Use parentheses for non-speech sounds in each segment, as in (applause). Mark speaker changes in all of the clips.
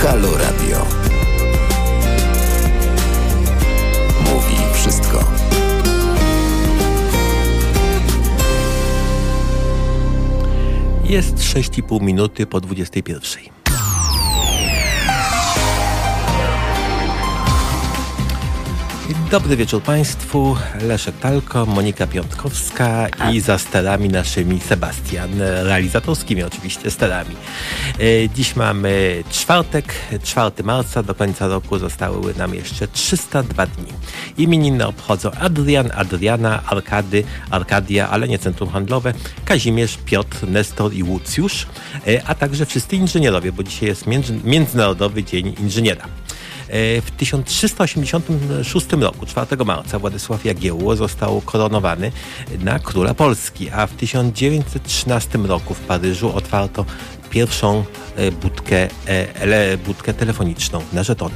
Speaker 1: Halo Radio. Mówi wszystko.
Speaker 2: Jest 6,5 minuty po 21. Dobry wieczór Państwu. Leszek Talko, Monika Piątkowska i za sterami naszymi Sebastian, realizatorskimi oczywiście sterami. E, Dziś mamy czwartek, 4 marca, do końca roku zostały nam jeszcze 302 dni. Imieniny obchodzą Adrian, Adriana, Arkady, Arkadia, ale nie centrum handlowe, Kazimierz, Piotr, Nestor i Łucjusz, e, a także wszyscy inżynierowie, bo dzisiaj jest między- Międzynarodowy Dzień Inżyniera. E, W 1386 roku, 4 marca, Władysław Jagiełło został koronowany na króla Polski, a w 1913 roku w Paryżu otwarto pierwszą e, budkę, e, budkę telefoniczną na żetony.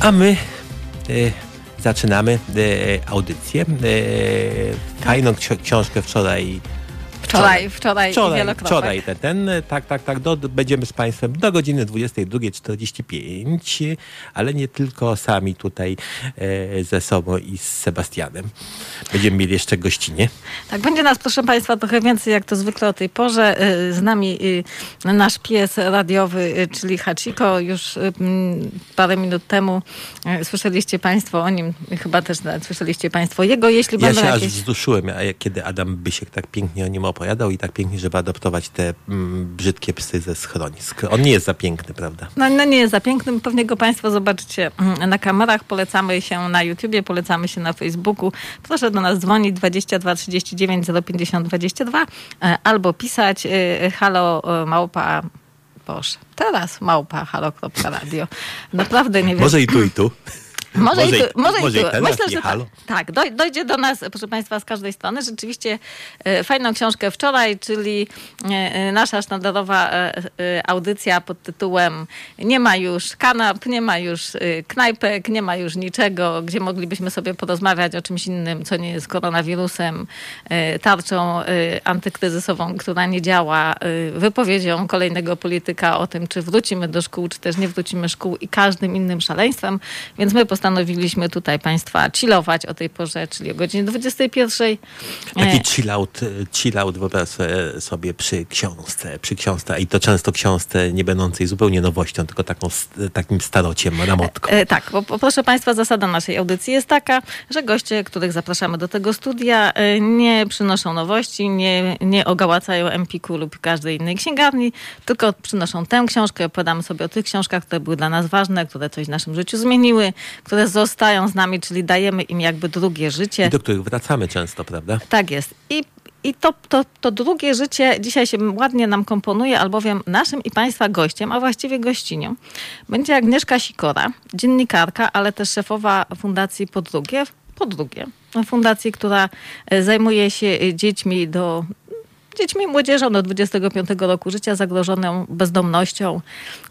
Speaker 2: A my zaczynamy audycję. Fajną ksi- książkę wczoraj
Speaker 3: Wczoraj, wczoraj,
Speaker 2: Wczoraj,
Speaker 3: wielokrotnie.
Speaker 2: wczoraj ten, ten, tak, tak, tak, do, będziemy z Państwem do godziny 22.45, ale nie tylko sami tutaj e, ze sobą i z Sebastianem. Będziemy mieli jeszcze gościnie.
Speaker 3: Tak, będzie nas, proszę Państwa, trochę więcej jak to zwykle o tej porze. Y, Z nami y, nasz pies radiowy, y, czyli Hachiko. Już parę minut temu słyszeliście Państwo o nim, chyba też słyszeliście Państwo jego. Jeśli
Speaker 2: Ja się aż
Speaker 3: jakieś...
Speaker 2: wzruszyłem, a kiedy Adam Bysiek tak pięknie o nim opowiadał i tak pięknie, żeby adoptować te mm, brzydkie psy ze schronisk. On nie jest za piękny, prawda?
Speaker 3: No, no nie jest za pięknym, pewnie go Państwo zobaczycie mm, na kamerach. Polecamy się na YouTubie, polecamy się na Facebooku. Proszę do nas dzwonić 22 39 050 22 e, albo pisać e, halo e, małpa Boże, teraz małpa halo.radio. Naprawdę nie wiem.
Speaker 2: Może i tu, i tu.
Speaker 3: Może,
Speaker 2: Może
Speaker 3: i
Speaker 2: i-
Speaker 3: tu, może,
Speaker 2: może
Speaker 3: i
Speaker 2: i
Speaker 3: tu.
Speaker 2: teraz
Speaker 3: Myślę,
Speaker 2: nie
Speaker 3: że tak, tak doj, dojdzie do nas, proszę Państwa, z każdej strony. Rzeczywiście e, fajną książkę wczoraj, czyli e, e, nasza sztandarowa audycja pod tytułem Nie ma już kanap, nie ma już knajpek, nie ma już niczego, gdzie moglibyśmy sobie porozmawiać o czymś innym, co nie jest koronawirusem, tarczą antykryzysową, która nie działa, wypowiedzią kolejnego polityka o tym, czy wrócimy do szkół, czy też nie wrócimy szkół i każdym innym szaleństwem. Więc my postanowiliśmy tutaj Państwa chillować o tej porze, czyli o godzinie 21.
Speaker 2: Taki
Speaker 3: E,
Speaker 2: chill out, chill out wyobraź sobie przy książce, przy książce i to często książce nie będącej zupełnie nowością, tylko taką, takim starociem, ramotką.
Speaker 3: E, tak, bo, proszę Państwa, zasada naszej audycji jest taka, że goście, których zapraszamy do tego studia, e, nie przynoszą nowości, nie, nie ogałacają Empiku lub każdej innej księgarni, tylko przynoszą tę książkę, opowiadamy sobie o tych książkach, które były dla nas ważne, które coś w naszym życiu zmieniły, które zostają z nami, czyli dajemy im jakby drugie życie.
Speaker 2: I do których wracamy często, prawda?
Speaker 3: Tak jest. I, i to, to, to drugie życie dzisiaj się ładnie nam komponuje, albowiem naszym i Państwa gościem, a właściwie gościnią, będzie Agnieszka Sikora, dziennikarka, ale też szefowa Fundacji Podrugie. Podrugie. Fundacji, która e, zajmuje się e, dziećmi do dziećmi i młodzieżą do 25 roku życia zagrożoną bezdomnością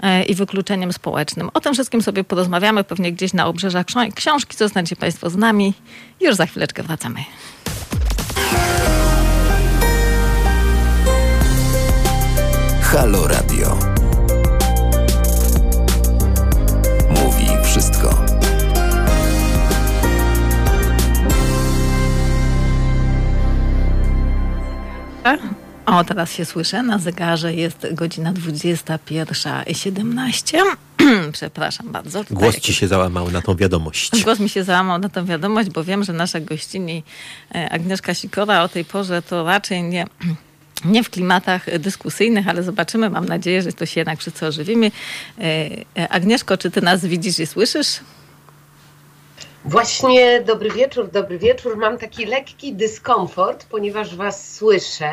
Speaker 3: e, i wykluczeniem społecznym. O tym wszystkim sobie porozmawiamy pewnie gdzieś na obrzeżach ksią- książki. Zostańcie Państwo z nami. Już za chwileczkę wracamy.
Speaker 1: Halo Radio. Mówi wszystko.
Speaker 3: O, teraz się słyszę. Na zegarze jest godzina 21.17. (clears throat) Przepraszam bardzo. Tutaj
Speaker 2: Głos ci się załamał na tą wiadomość.
Speaker 3: Głos mi się załamał na tę wiadomość, bo wiem, że nasza gościni e, Agnieszka Sikora o tej porze to raczej nie, (clears throat) nie w klimatach dyskusyjnych, ale zobaczymy. Mam nadzieję, że to się jednak wszyscy ożywimy. E, e, Agnieszko, czy ty nas widzisz i słyszysz?
Speaker 4: Właśnie dobry wieczór, dobry wieczór. Mam taki lekki dyskomfort, ponieważ was słyszę,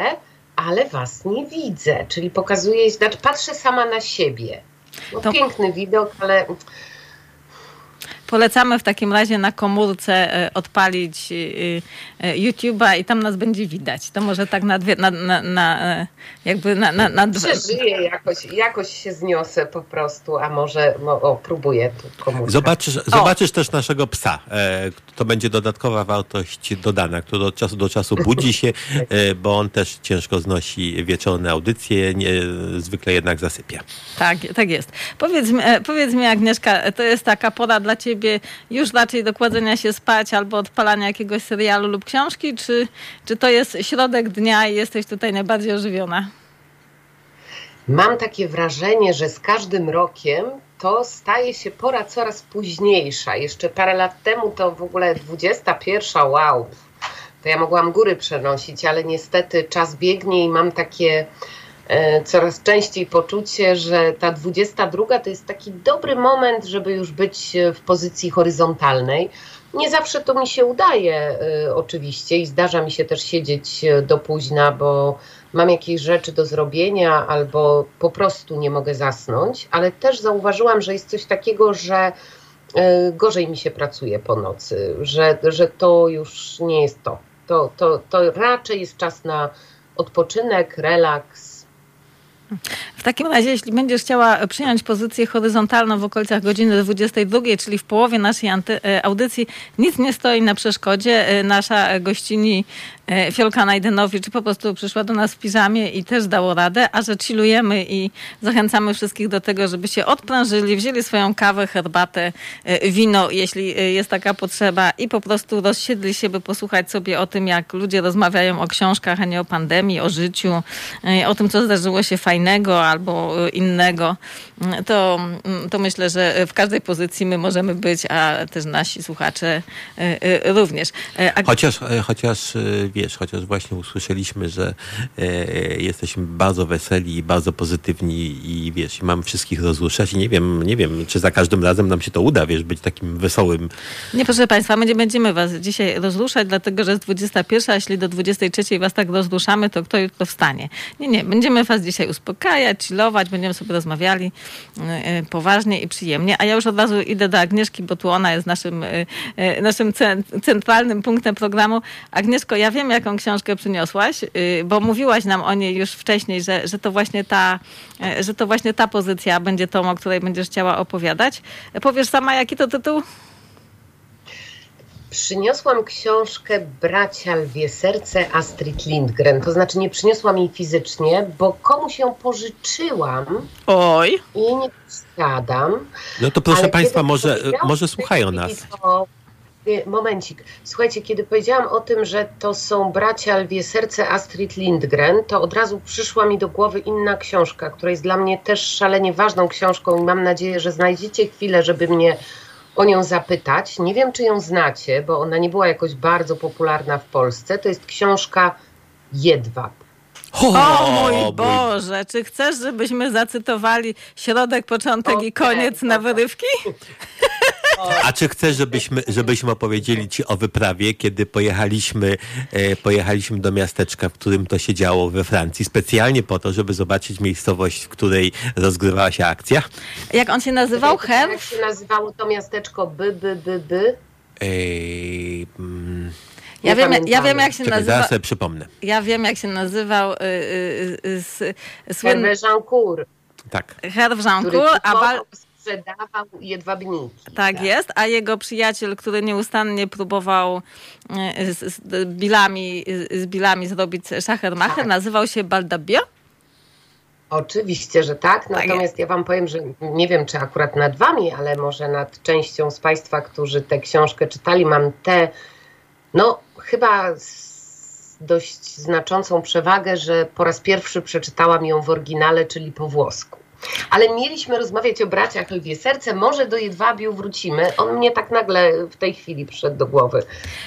Speaker 4: ale was nie widzę. Czyli pokazuję, znaczy patrzę sama na siebie. No,
Speaker 3: To-
Speaker 4: Piękny widok, ale
Speaker 3: polecamy w takim razie na komórce e, odpalić YouTube'a i tam nas będzie widać. To może tak na dwie, na, na, na jakby na, na, na dwa.
Speaker 4: Przeżyję jakoś, jakoś się zniosę po prostu, a może o, próbuję tu komórkę.
Speaker 2: Zobaczysz, zobaczysz też naszego psa. To będzie dodatkowa wartość dodana, który od czasu do czasu budzi się, bo on też ciężko znosi wieczorne audycje, nie, zwykle jednak zasypia.
Speaker 3: Tak, tak jest. Powiedz mi, e, powiedz mi, Agnieszka, to jest taka pora dla ciebie już raczej do kładzenia się spać albo odpalania jakiegoś serialu lub książki, czy, czy to jest środek dnia i jesteś tutaj najbardziej ożywiona?
Speaker 4: Mam takie wrażenie, że z każdym rokiem to staje się pora coraz późniejsza. Jeszcze parę lat temu to w ogóle 21, wow, to ja mogłam góry przenosić, ale niestety czas biegnie i mam takie coraz częściej poczucie, że ta 22 to jest taki dobry moment, żeby już być w pozycji horyzontalnej. Nie zawsze to mi się udaje, e, oczywiście, i zdarza mi się też siedzieć e, do późna, bo mam jakieś rzeczy do zrobienia albo po prostu nie mogę zasnąć, ale też zauważyłam, że jest coś takiego, że gorzej mi się pracuje po nocy, że, że to już nie jest to to, to, to raczej jest czas na odpoczynek, relaks.
Speaker 3: W takim razie, jeśli będziesz chciała przyjąć pozycję horyzontalną w okolicach godziny 22, czyli w połowie naszej e, audycji, nic nie stoi na przeszkodzie. E, nasza gościni Fiolka Najdenowicz po prostu przyszła do nas w piżamie i też dało radę, a że chillujemy i zachęcamy wszystkich do tego, żeby się odprężyli, wzięli swoją kawę, herbatę, e, wino, jeśli e, jest taka potrzeba i po prostu rozsiedli się, by posłuchać sobie o tym, jak ludzie rozmawiają o książkach, a nie o pandemii, o życiu, o tym, co zdarzyło się fajnego albo innego, to, to myślę, że w każdej pozycji my możemy być, a też nasi słuchacze również.
Speaker 2: Chociaż, chociaż wiesz, chociaż właśnie usłyszeliśmy, że e, jesteśmy bardzo weseli i bardzo pozytywni i wiesz, i mamy wszystkich rozruszać i nie wiem, nie wiem, czy za każdym razem nam się to uda, wiesz, być takim wesołym.
Speaker 3: Nie, proszę Państwa, my nie będziemy Was dzisiaj rozruszać, dlatego, że jest 21, a jeśli do 23 Was tak rozruszamy, to kto jutro wstanie? Nie, nie, będziemy Was dzisiaj uspokajać, chillować, będziemy sobie rozmawiali e, poważnie i przyjemnie, a ja już od razu idę do Agnieszki, bo tu ona jest naszym, e, naszym centralnym punktem programu. Agnieszko, ja wiem, wiem, jaką książkę przyniosłaś, y, bo mówiłaś nam o niej już wcześniej, że, że, to, właśnie ta, e, że to właśnie ta pozycja będzie tą, o której będziesz chciała opowiadać. Powiesz sama, jaki to tytuł?
Speaker 4: Przyniosłam książkę Bracia Lwie Serce Astrid Lindgren. To znaczy nie przyniosłam jej fizycznie, bo komuś ją pożyczyłam.
Speaker 3: Oj.
Speaker 4: I nie posiadam.
Speaker 2: No to proszę Państwa, może, może słuchają nas. To
Speaker 4: Momencik. Słuchajcie, kiedy powiedziałam o tym, że to są bracia Lwie Serce Astrid Lindgren, to od razu przyszła mi do głowy inna książka, która jest dla mnie też szalenie ważną książką i mam nadzieję, że znajdziecie chwilę, żeby mnie o nią zapytać. Nie wiem, czy ją znacie, bo ona nie była jakoś bardzo popularna w Polsce. To jest książka Jedwab.
Speaker 3: O, o mój Boże, czy chcesz, żebyśmy zacytowali środek, początek okay, i koniec na wyrywki? (laughs)
Speaker 2: A czy chcesz, żebyśmy, żebyśmy opowiedzieli ci o wyprawie, kiedy pojechaliśmy, e, pojechaliśmy do miasteczka, w którym to się działo we Francji, specjalnie po to, żeby zobaczyć miejscowość, w której rozgrywała się akcja?
Speaker 3: Jak on się nazywał? Hem?
Speaker 4: Jak się nazywało to miasteczko? By, by, by, by?
Speaker 2: Ej, mm.
Speaker 3: Ja wiem, ja wiem, jak się
Speaker 2: Czekaj,
Speaker 3: nazywa.
Speaker 2: Zaraz sobie przypomnę.
Speaker 3: Ja wiem, jak się nazywał y, y,
Speaker 4: y, słynny... Jeancourt.
Speaker 2: Tak.
Speaker 3: Herw Jeancourt, a bal
Speaker 4: sprzedawał jedwabniki.
Speaker 3: Tak, tak, jest, a jego przyjaciel, który nieustannie próbował e, z, z bilami, z bilami zrobić szachermacher, tak. nazywał się Baldabio.
Speaker 4: Oczywiście, że tak. tak Natomiast tak ja Wam powiem, że nie wiem, czy akurat nad Wami, ale może nad częścią z Państwa, którzy tę książkę czytali, mam tę, no chyba dość znaczącą przewagę, że po raz pierwszy przeczytałam ją w oryginale, czyli po włosku. Ale mieliśmy rozmawiać o braciach Lwie Serce. Może do Jedwabiu wrócimy. On mnie tak nagle w tej chwili przyszedł do głowy,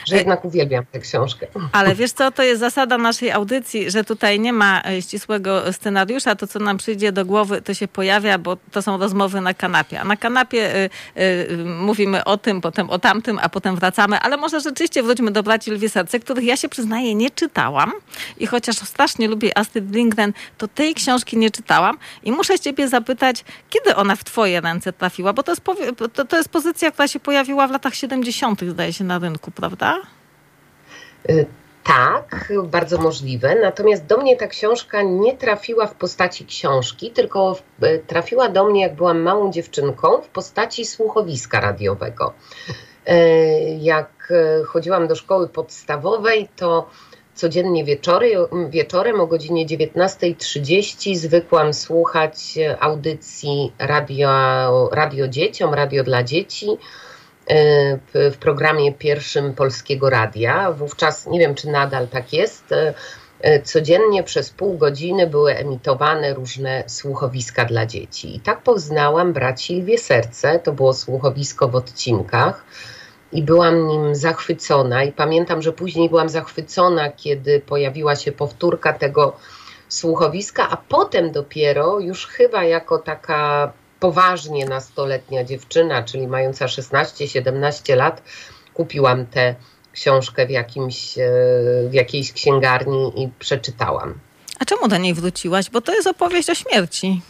Speaker 4: że jednak uwielbiam tę książkę.
Speaker 3: Ale wiesz co, to jest zasada naszej audycji, że tutaj nie ma e, ścisłego scenariusza. To, co nam przyjdzie do głowy, to się pojawia, bo to są rozmowy na kanapie. A na kanapie y, y, mówimy o tym, potem o tamtym, a potem wracamy. Ale może rzeczywiście wróćmy do braci Lwie Serce, których ja się przyznaję nie czytałam. I chociaż strasznie lubię Astrid Lindgren, to tej książki nie czytałam. I muszę ciebie ciebie zapytać, kiedy ona w twoje ręce trafiła, bo to jest, to, to jest pozycja, która się pojawiła w latach 70., zdaje się, na rynku, prawda?
Speaker 4: Y, tak, bardzo możliwe. Natomiast do mnie ta książka nie trafiła w postaci książki, tylko y, trafiła do mnie, jak byłam małą dziewczynką, w postaci słuchowiska radiowego. Y, jak chodziłam do szkoły podstawowej, to codziennie wieczory, wieczorem o godzinie 19.30 zwykłam słuchać audycji radio, radio dzieciom, radio dla dzieci w programie pierwszym Polskiego Radia. Wówczas, nie wiem czy nadal tak jest, codziennie przez pół godziny były emitowane różne słuchowiska dla dzieci. I tak poznałam braci Lwie Serce, to było słuchowisko w odcinkach i byłam nim zachwycona. I pamiętam, że później byłam zachwycona, kiedy pojawiła się powtórka tego słuchowiska, a potem dopiero już chyba jako taka poważnie nastoletnia dziewczyna, czyli mająca 16-17 lat, kupiłam tę książkę w, jakimś, e, w jakiejś księgarni i przeczytałam.
Speaker 3: A czemu do niej wróciłaś? Bo to jest opowieść o śmierci.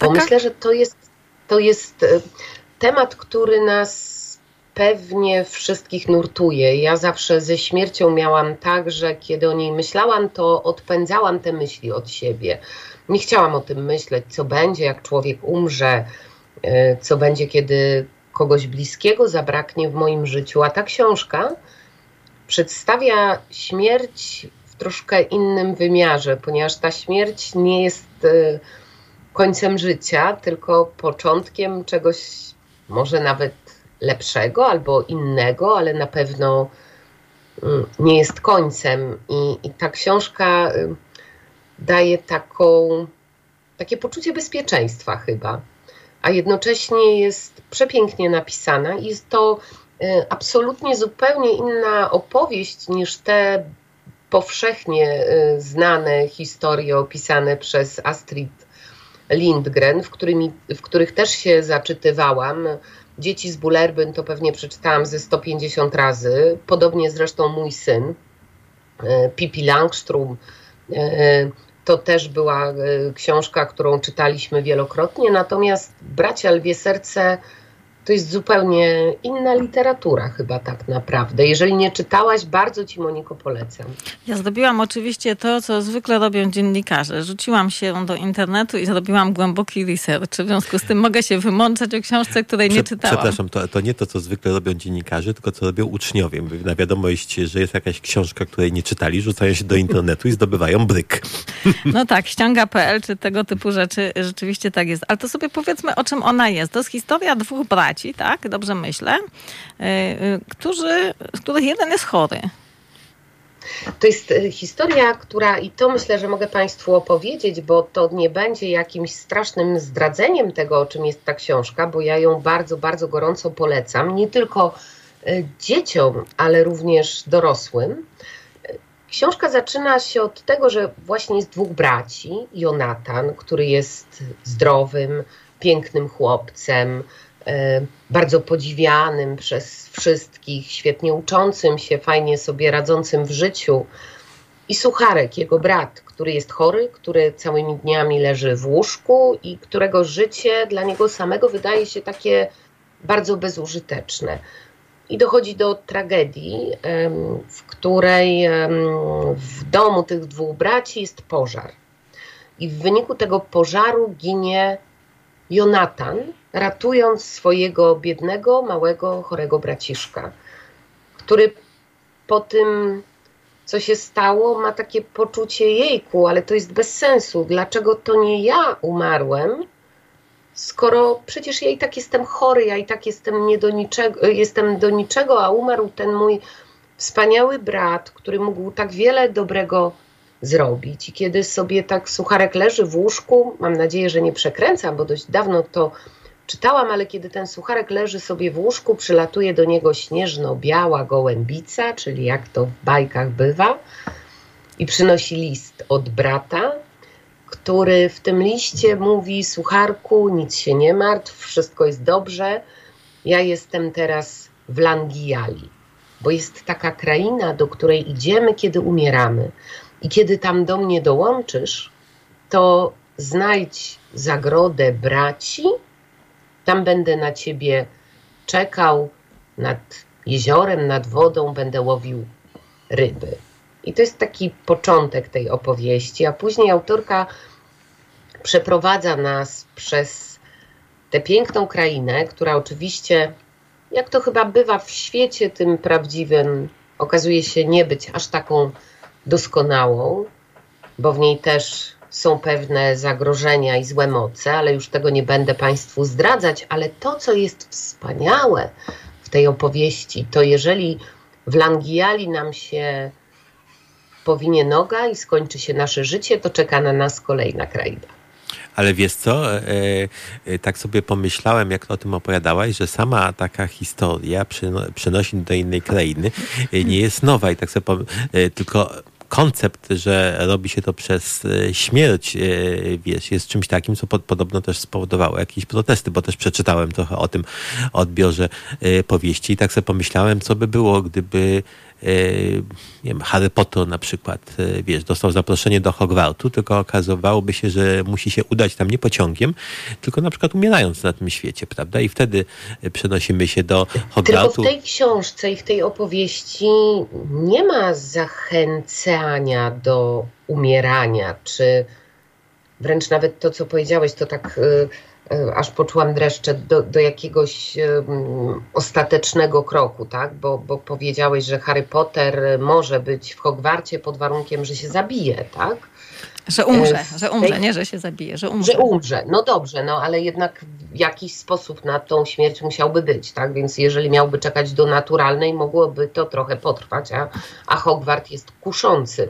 Speaker 4: Bo myślę, że to jest, to jest e, temat, który nas pewnie wszystkich nurtuje. Ja zawsze ze śmiercią miałam tak, że kiedy o niej myślałam, to odpędzałam te myśli od siebie. Nie chciałam o tym myśleć, co będzie, jak człowiek umrze, e, co będzie, kiedy kogoś bliskiego zabraknie w moim życiu. A ta książka przedstawia śmierć w troszkę innym wymiarze, ponieważ ta śmierć nie jest e, końcem życia, tylko początkiem czegoś może nawet lepszego albo innego, ale na pewno mm, nie jest końcem. I, i ta książka daje taką, takie poczucie bezpieczeństwa chyba, a jednocześnie jest przepięknie napisana jest to y, absolutnie zupełnie inna opowieść niż te powszechnie y, znane historie opisane przez Astrid Lindgren, w, którymi, w których też się zaczytywałam. Dzieci z Bullerbyn to pewnie przeczytałam ze 150 razy, podobnie zresztą mój syn, e, Pippi Langstrom. E, to też była e, książka, którą czytaliśmy wielokrotnie, natomiast Bracia Lwie Serce to jest zupełnie inna literatura chyba tak naprawdę. Jeżeli nie czytałaś, bardzo ci Moniko polecam.
Speaker 3: Ja zrobiłam oczywiście to, co zwykle robią dziennikarze. Rzuciłam się do internetu i zrobiłam głęboki research. W związku z tym mogę się wymączać o książce, której nie czytałam.
Speaker 2: Przepraszam, to, to nie to, co zwykle robią dziennikarze, tylko co robią uczniowie. Na wiadomość, że jest jakaś książka, której nie czytali, rzucają się do internetu i zdobywają bryk.
Speaker 3: No tak, ściąga.pl czy tego typu rzeczy rzeczywiście tak jest. Ale to sobie powiedzmy, o czym ona jest. To jest historia dwóch braci tak, dobrze myślę, y, y, którzy, z których jeden jest chory.
Speaker 4: To jest y, historia, która, i to myślę, że mogę Państwu opowiedzieć, bo to nie będzie jakimś strasznym zdradzeniem tego, o czym jest ta książka, bo ja ją bardzo, bardzo gorąco polecam, nie tylko dzieciom, ale również dorosłym. Książka zaczyna się od tego, że właśnie jest dwóch braci. Jonatan, który jest zdrowym, pięknym chłopcem, bardzo podziwianym przez wszystkich, świetnie uczącym się, fajnie sobie radzącym w życiu. I Sucharek, jego brat, który jest chory, który całymi dniami leży w łóżku i którego życie dla niego samego wydaje się takie bardzo bezużyteczne. I dochodzi do tragedii, w której w domu tych dwóch braci jest pożar. I w wyniku tego pożaru ginie Jonatan, ratując swojego biednego, małego, chorego braciszka, który po tym, co się stało, ma takie poczucie jejku, ale to jest bez sensu. Dlaczego to nie ja umarłem, skoro przecież ja i tak jestem chory, ja i tak jestem, nie do niczego, jestem do niczego, a umarł ten mój wspaniały brat, który mógł tak wiele dobrego zrobić. I kiedy sobie tak sucharek leży w łóżku, mam nadzieję, że nie przekręcam, bo dość dawno to czytałam, ale kiedy ten sucharek leży sobie w łóżku, przylatuje do niego śnieżno-biała gołębica, czyli jak to w bajkach bywa, i przynosi list od brata, który w tym liście mówi: Sucharku, nic się nie martw, wszystko jest dobrze. Ja jestem teraz w Langiali, bo jest taka kraina, do której idziemy, kiedy umieramy. I kiedy tam do mnie dołączysz, to znajdź zagrodę braci, tam będę na ciebie czekał nad jeziorem, nad wodą, będę łowił ryby. I to jest taki początek tej opowieści, a później autorka przeprowadza nas przez tę piękną krainę, która oczywiście, jak to chyba bywa w świecie tym prawdziwym, okazuje się nie być aż taką doskonałą, bo w niej też są pewne zagrożenia i złe moce, ale już tego nie będę Państwu zdradzać. Ale to, co jest wspaniałe w tej opowieści, to jeżeli w Langiali nam się powinie noga i skończy się nasze życie, to czeka na nas kolejna kraina.
Speaker 2: Ale wiesz co, e, e, tak sobie pomyślałem, jak o tym opowiadałaś, że sama taka historia przenosi do innej krainy e, nie jest nowa i tak sobie tylko koncept, że robi się to przez e, śmierć, e, wiesz, jest czymś takim, co podobno też spowodowało jakieś protesty, bo też przeczytałem trochę o tym odbiorze e, powieści i tak sobie pomyślałem, co by było, gdyby nie wiem, Harry Potter na przykład, wiesz, dostał zaproszenie do Hogwartu, tylko okazywałoby się, że musi się udać tam nie pociągiem, tylko na przykład umierając na tym świecie, prawda? I wtedy przenosimy się do Hogwartu.
Speaker 4: Tylko w tej książce i w tej opowieści nie ma zachęcania do umierania, czy wręcz nawet to, co powiedziałeś, to tak E, aż poczułam dreszcze do, do jakiegoś um, ostatecznego kroku, tak? Bo, bo powiedziałeś, że Harry Potter może być w Hogwarcie pod warunkiem, że się zabije, tak?
Speaker 3: Że umrze, e, że umrze, nie, że się zabije, że umrze.
Speaker 4: Że umrze, no dobrze, no ale jednak w jakiś sposób na tą śmierć musiałby być, tak? Więc jeżeli miałby czekać do naturalnej, mogłoby to trochę potrwać, a, a Hogwart jest kuszący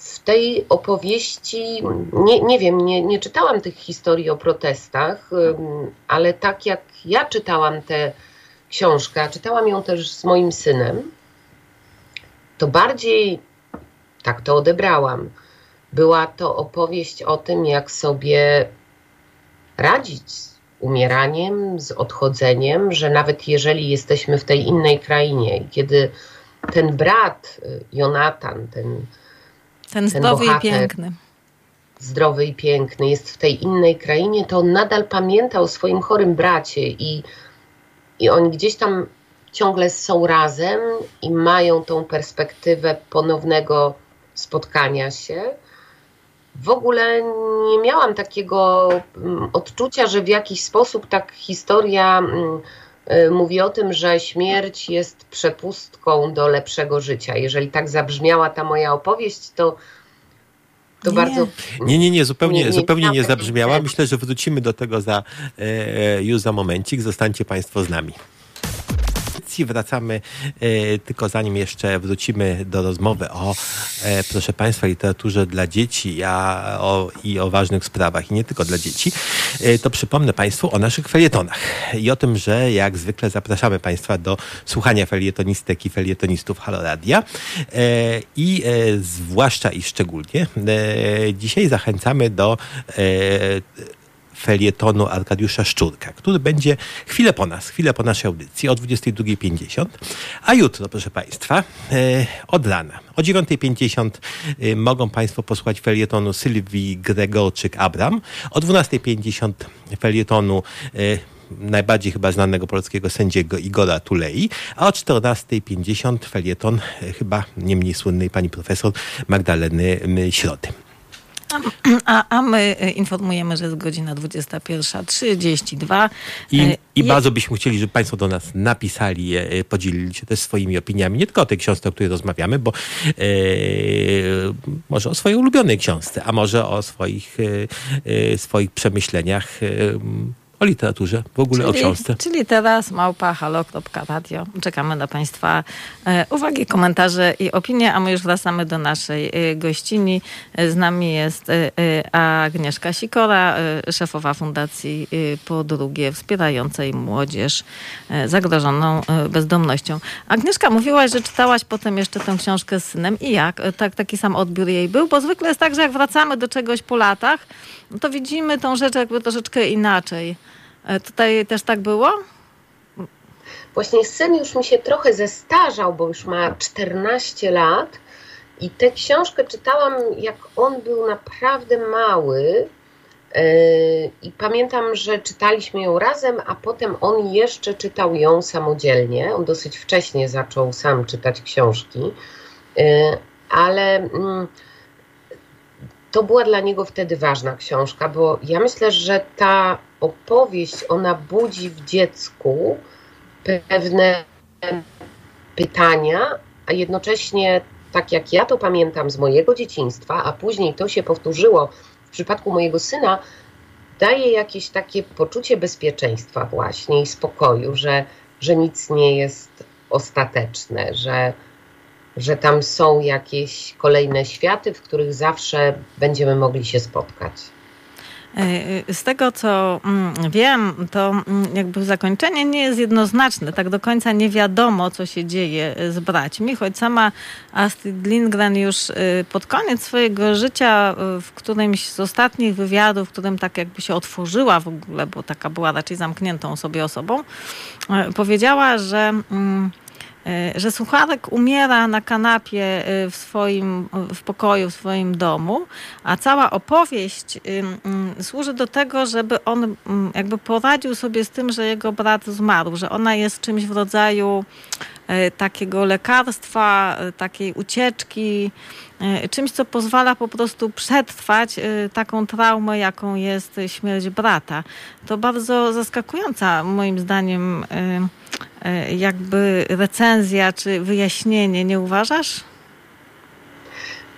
Speaker 4: w tej opowieści, nie, nie wiem, nie, nie czytałam tych historii o protestach, ale tak jak ja czytałam tę książkę, a czytałam ją też z moim synem, to bardziej tak to odebrałam. Była to opowieść o tym, jak sobie radzić z umieraniem, z odchodzeniem, że nawet jeżeli jesteśmy w tej innej krainie, kiedy ten brat y, Jonatan, ten
Speaker 3: ten zdrowy ten bohater, i piękny.
Speaker 4: Zdrowy i piękny jest w tej innej krainie, to on nadal pamięta o swoim chorym bracie i, i oni gdzieś tam ciągle są razem i mają tą perspektywę ponownego spotkania się. W ogóle nie miałam takiego mm, odczucia, że w jakiś sposób tak historia mm, mówi o tym, że śmierć jest przepustką do lepszego życia. Jeżeli tak zabrzmiała ta moja opowieść, to, to
Speaker 2: nie.
Speaker 4: bardzo.
Speaker 2: Nie, nie, nie, zupełnie nie, nie, zupełnie nie zabrzmiała. Myślę, że wrócimy do tego za, e, e, już za momencik. Zostańcie Państwo z nami Wracamy e, tylko zanim jeszcze wrócimy do rozmowy o, e, proszę Państwa, literaturze dla dzieci a o, i o ważnych sprawach i nie tylko dla dzieci, e, to przypomnę Państwu o naszych felietonach i o tym, że jak zwykle zapraszamy Państwa do słuchania felietonistek i felietonistów Haloradia. I zwłaszcza i szczególnie dzisiaj zachęcamy do felietonu Arkadiusza Szczurka, który będzie chwilę po nas, chwilę po naszej audycji o 22.50. A jutro, proszę Państwa, e, od rana o 9.50 e, mogą Państwo posłuchać felietonu Sylwii Gregorczyk-Abram. O 12.50 felietonu e, najbardziej chyba znanego polskiego sędziego Igora Tulei, a o 14.50 felieton chyba nie mniej słynnej pani profesor Magdaleny Środy.
Speaker 3: A, a my e, informujemy, że jest godzina 21.32.
Speaker 2: I, e, i bardzo byśmy chcieli, żeby Państwo do nas napisali, e, podzielili się też swoimi opiniami, nie tylko o tej książce, o której rozmawiamy, bo e, może o swojej ulubionej książce, a może o swoich, e, swoich przemyśleniach o literaturze, w ogóle czyli, o książce.
Speaker 3: Czyli teraz małpa halo.radio. Czekamy na Państwa e, uwagi, komentarze i opinie, a my już wracamy do naszej e, gościni. Z nami jest e, e Agnieszka Sikora, e, szefowa Fundacji e, Po Drugie, wspierającej młodzież zagrożoną bezdomnością. Agnieszka, mówiłaś, że czytałaś potem jeszcze tę książkę z synem i jak? Tak, taki sam odbiór jej był? Bo zwykle jest tak, że jak wracamy do czegoś po latach, no to widzimy tą rzecz jakby troszeczkę inaczej. E, tutaj też tak było?
Speaker 4: Właśnie syn już mi się trochę zestarzał, bo już ma 14 lat I tę książkę czytałam, jak on był naprawdę mały. E, I pamiętam, że czytaliśmy ją razem, a potem on jeszcze czytał ją samodzielnie. On dosyć wcześnie zaczął sam czytać książki, e, ale mm, to była dla niego wtedy ważna książka, bo ja myślę, że ta opowieść, ona budzi w dziecku pewne pytania, a jednocześnie, tak jak ja to pamiętam z mojego dzieciństwa, a później to się powtórzyło w przypadku mojego syna, daje jakieś takie poczucie bezpieczeństwa właśnie i spokoju, że, że nic nie jest ostateczne, że, że tam są jakieś kolejne światy, w których zawsze będziemy mogli się spotkać.
Speaker 3: E, z tego, co mm, wiem, to mm, jakby zakończenie nie jest jednoznaczne. Tak do końca nie wiadomo, co się dzieje z braćmi, choć sama Astrid Lindgren już pod koniec swojego życia, w którymś z ostatnich wywiadów, w którym tak jakby się otworzyła w ogóle, bo taka była raczej zamkniętą sobie osobą, powiedziała, że mm, E, że Sucharek umiera na kanapie e, w swoim w pokoju, w swoim domu, a cała opowieść służy do tego, żeby on jakby poradził sobie z tym, że jego brat zmarł, że ona jest czymś w rodzaju e, takiego lekarstwa, takiej ucieczki, czymś, co pozwala po prostu przetrwać taką traumę, jaką jest śmierć brata. To bardzo zaskakująca moim zdaniem E, jakby recenzja czy wyjaśnienie, nie uważasz?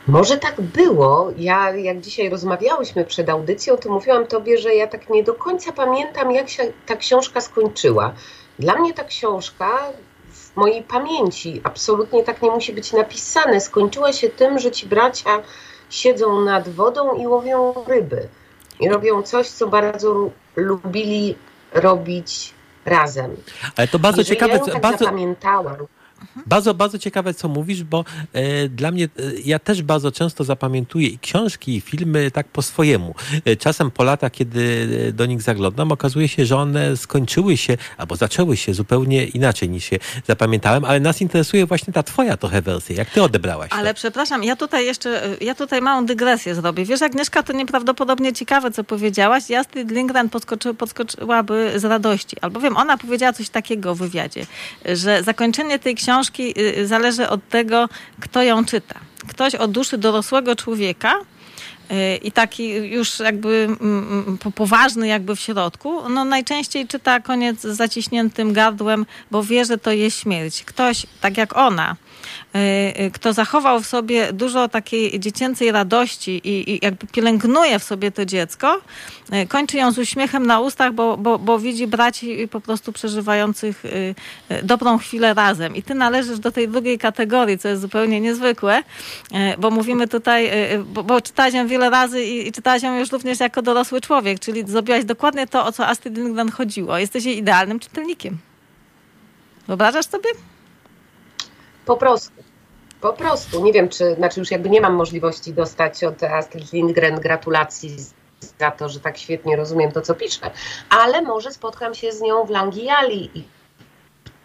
Speaker 4: Może tak było. Ja, jak dzisiaj rozmawiałyśmy przed audycją, to mówiłam tobie, że ja tak nie do końca pamiętam, jak się ta książka skończyła. Dla mnie ta książka mojej pamięci, absolutnie tak nie musi być napisane, skończyła się tym, że ci bracia siedzą nad wodą i łowią ryby. I robią coś, co bardzo lubili robić razem.
Speaker 2: Ale to bardzo ciekawe.
Speaker 4: Ja tak
Speaker 2: bardzo,
Speaker 4: zapamiętałam.
Speaker 2: Bardzo, bardzo ciekawe, co mówisz, bo e, dla mnie, e, ja też bardzo często zapamiętuję i książki, i filmy tak po swojemu. E, czasem po latach, kiedy e, do nich zaglądam, okazuje się, że one skończyły się, albo zaczęły się zupełnie inaczej niż się zapamiętałem, ale nas interesuje właśnie ta twoja trochę wersja. Jak ty odebrałaś
Speaker 3: Ale
Speaker 2: to?
Speaker 3: przepraszam, ja tutaj jeszcze, e, ja tutaj małą dygresję zrobię. Wiesz, Agnieszka, to nieprawdopodobnie ciekawe, co powiedziałaś. Astrid Lindgren podskoczy, podskoczyłaby z radości. Albowiem ona powiedziała coś takiego w wywiadzie, że zakończenie tej książki książki y, y, zależy od tego, kto ją czyta. Ktoś od duszy dorosłego człowieka y, i taki już jakby mm, mm, poważny jakby w środku, no najczęściej czyta koniec z zaciśniętym gardłem, bo wie, że to jest śmierć. Ktoś, tak jak ona, kto zachował w sobie dużo takiej dziecięcej radości i, i jakby pielęgnuje w sobie to dziecko, y, kończy ją z uśmiechem na ustach, bo, bo, bo widzi braci po prostu przeżywających dobrą chwilę razem. I ty należysz do tej drugiej kategorii, co jest zupełnie niezwykłe, bo mówimy tutaj, bo, bo czytałaś ją wiele razy i, i czytałaś ją już również jako dorosły człowiek, czyli zrobiłaś dokładnie to, o co Astrid Lindgren chodziło. Jesteś jej idealnym czytelnikiem. Wyobrażasz sobie?
Speaker 4: Po prostu. Po prostu. Nie wiem, czy, znaczy już jakby nie mam możliwości dostać od Astrid Lindgren gratulacji za to, że tak świetnie rozumiem to, co piszę, ale może spotkam się z nią w Langiali i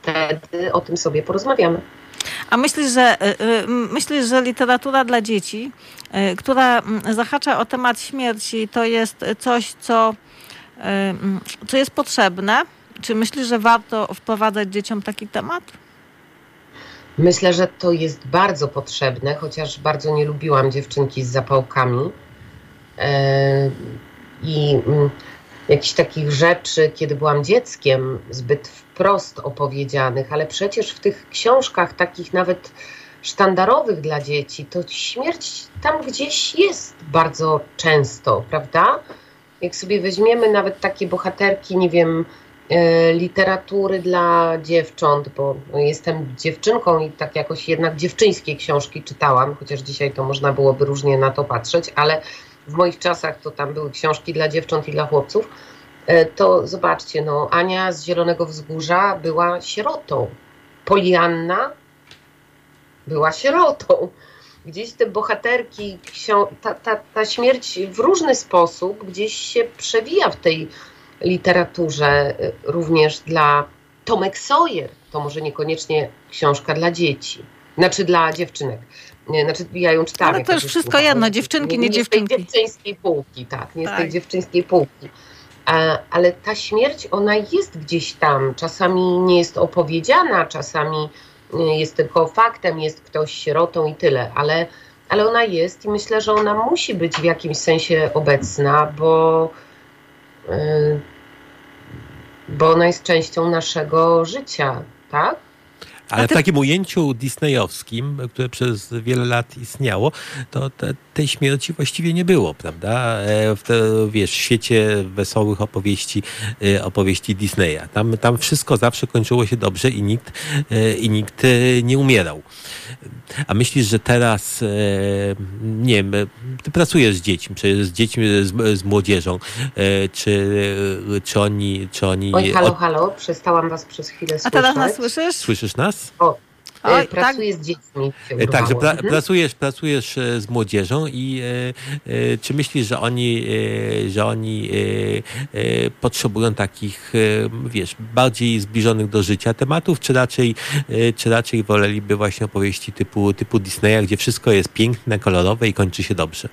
Speaker 4: wtedy o tym sobie porozmawiamy.
Speaker 3: A myślisz, że, y, y, myślisz, że literatura dla dzieci, y, która mm, zahacza o temat śmierci, to jest coś, co, mm, co jest potrzebne? Czy myślisz, że warto wprowadzać dzieciom taki temat?
Speaker 4: Myślę, że to jest bardzo potrzebne, chociaż bardzo nie lubiłam dziewczynki z zapałkami. E, I mm, jakichś takich rzeczy, kiedy byłam dzieckiem, zbyt wprost opowiedzianych, ale przecież w tych książkach takich nawet sztandarowych dla dzieci, to śmierć tam gdzieś jest bardzo często, prawda? Jak sobie weźmiemy nawet takie bohaterki, nie wiem, literatury dla dziewcząt, bo jestem dziewczynką i tak jakoś jednak dziewczyńskie książki czytałam, chociaż dzisiaj to można byłoby różnie na to patrzeć, ale w moich czasach to tam były książki dla dziewcząt i dla chłopców. E, to zobaczcie, no, Ania z Zielonego Wzgórza była sierotą. Polianna była sierotą. Gdzieś te bohaterki, ta, ta, ta śmierć w różny sposób gdzieś się przewija w tej literaturze, y, również dla Tomek Sawyer, to może niekoniecznie książka dla dzieci. Znaczy dla dziewczynek. Nie, znaczy ja ją czytałam.
Speaker 3: Ale to już wszystko jedno, dziewczynki, nie, nie dziewczynki.
Speaker 4: Nie z tej dziewczyńskiej półki, tak, nie tak. z tej dziewczyńskiej półki. Ale ta śmierć, ona jest gdzieś tam. Czasami nie jest opowiedziana, czasami jest tylko faktem, jest ktoś sierotą i tyle, ale, ale ona jest i myślę, że ona musi być w jakimś sensie obecna, bo, bo ona jest częścią naszego życia, tak?
Speaker 2: Ale w takim ujęciu disneyowskim, które przez wiele lat istniało, to te, tej śmierci właściwie nie było, prawda? E, w, te, wiesz, w świecie wesołych opowieści, e, opowieści Disneya. Tam, tam wszystko zawsze kończyło się dobrze i nikt, e, i nikt nie umierał. A myślisz, że teraz, nie wiem, ty pracujesz z dziećmi, z dziećmi, z, z młodzieżą, czy, czy oni... Czy oni
Speaker 4: Oj, halo, halo, przestałam was przez chwilę słyszeć.
Speaker 3: A teraz nas słyszysz?
Speaker 2: Słyszysz nas?
Speaker 4: O, Oj, tak. pracuję tak. z dziećmi.
Speaker 2: Także pra, mhm. pracujesz, pracujesz e, z młodzieżą i e, e, czy myślisz, że oni, e, że oni e, e, potrzebują takich, wiesz, bardziej zbliżonych do życia tematów, czy raczej, czy raczej woleliby właśnie opowieści typu, typu Disneya, gdzie wszystko jest piękne, kolorowe i kończy się dobrze?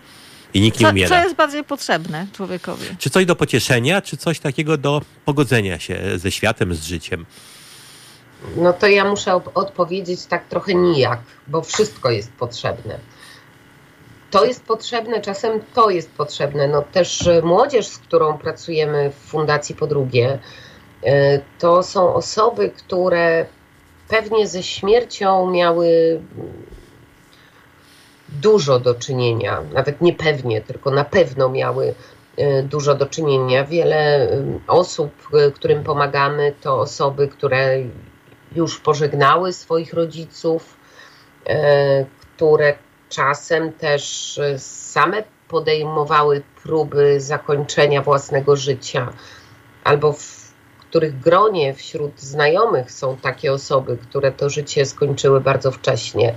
Speaker 2: I nikt nie umiera.
Speaker 3: Co jest bardziej potrzebne człowiekowi?
Speaker 2: Czy coś do pocieszenia, czy coś takiego do pogodzenia się ze światem, z życiem?
Speaker 4: No to ja muszę odpowiedzieć tak trochę nijak, bo wszystko jest potrzebne. To jest potrzebne, czasem to jest potrzebne. No też e, młodzież, z którą pracujemy w Fundacji Po drugie, e, to są osoby, które pewnie ze śmiercią miały dużo do czynienia, nawet nie pewnie, tylko na pewno miały e, dużo do czynienia. Wiele osób, którym pomagamy, to osoby, które już pożegnały swoich rodziców, e, które czasem też e, same podejmowały próby zakończenia własnego życia, albo w których gronie wśród znajomych są takie osoby, które to życie skończyły bardzo wcześnie.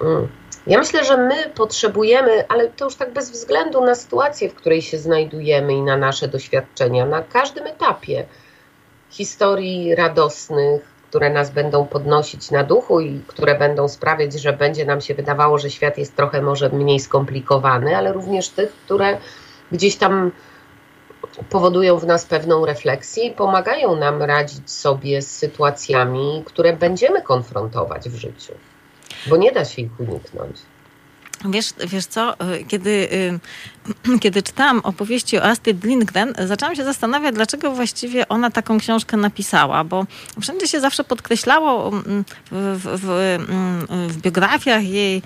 Speaker 4: Mm. Ja myślę, że my potrzebujemy, ale to już tak bez względu na sytuację, w której się znajdujemy i na nasze doświadczenia, na każdym etapie historii radosnych, które nas będą podnosić na duchu i które będą sprawiać, że będzie nam się wydawało, że świat jest trochę może mniej skomplikowany, ale również tych, które gdzieś tam powodują w nas pewną refleksję i pomagają nam radzić sobie z sytuacjami, które będziemy konfrontować w życiu, bo nie da się ich uniknąć.
Speaker 3: Wiesz, wiesz co, kiedy, y, (clears throat) kiedy czytałam opowieści o Astrid Lindgren, zaczęłam się zastanawiać, dlaczego właściwie ona taką książkę napisała, bo wszędzie się zawsze podkreślało mm, w, w, w, mm, biografiach jej,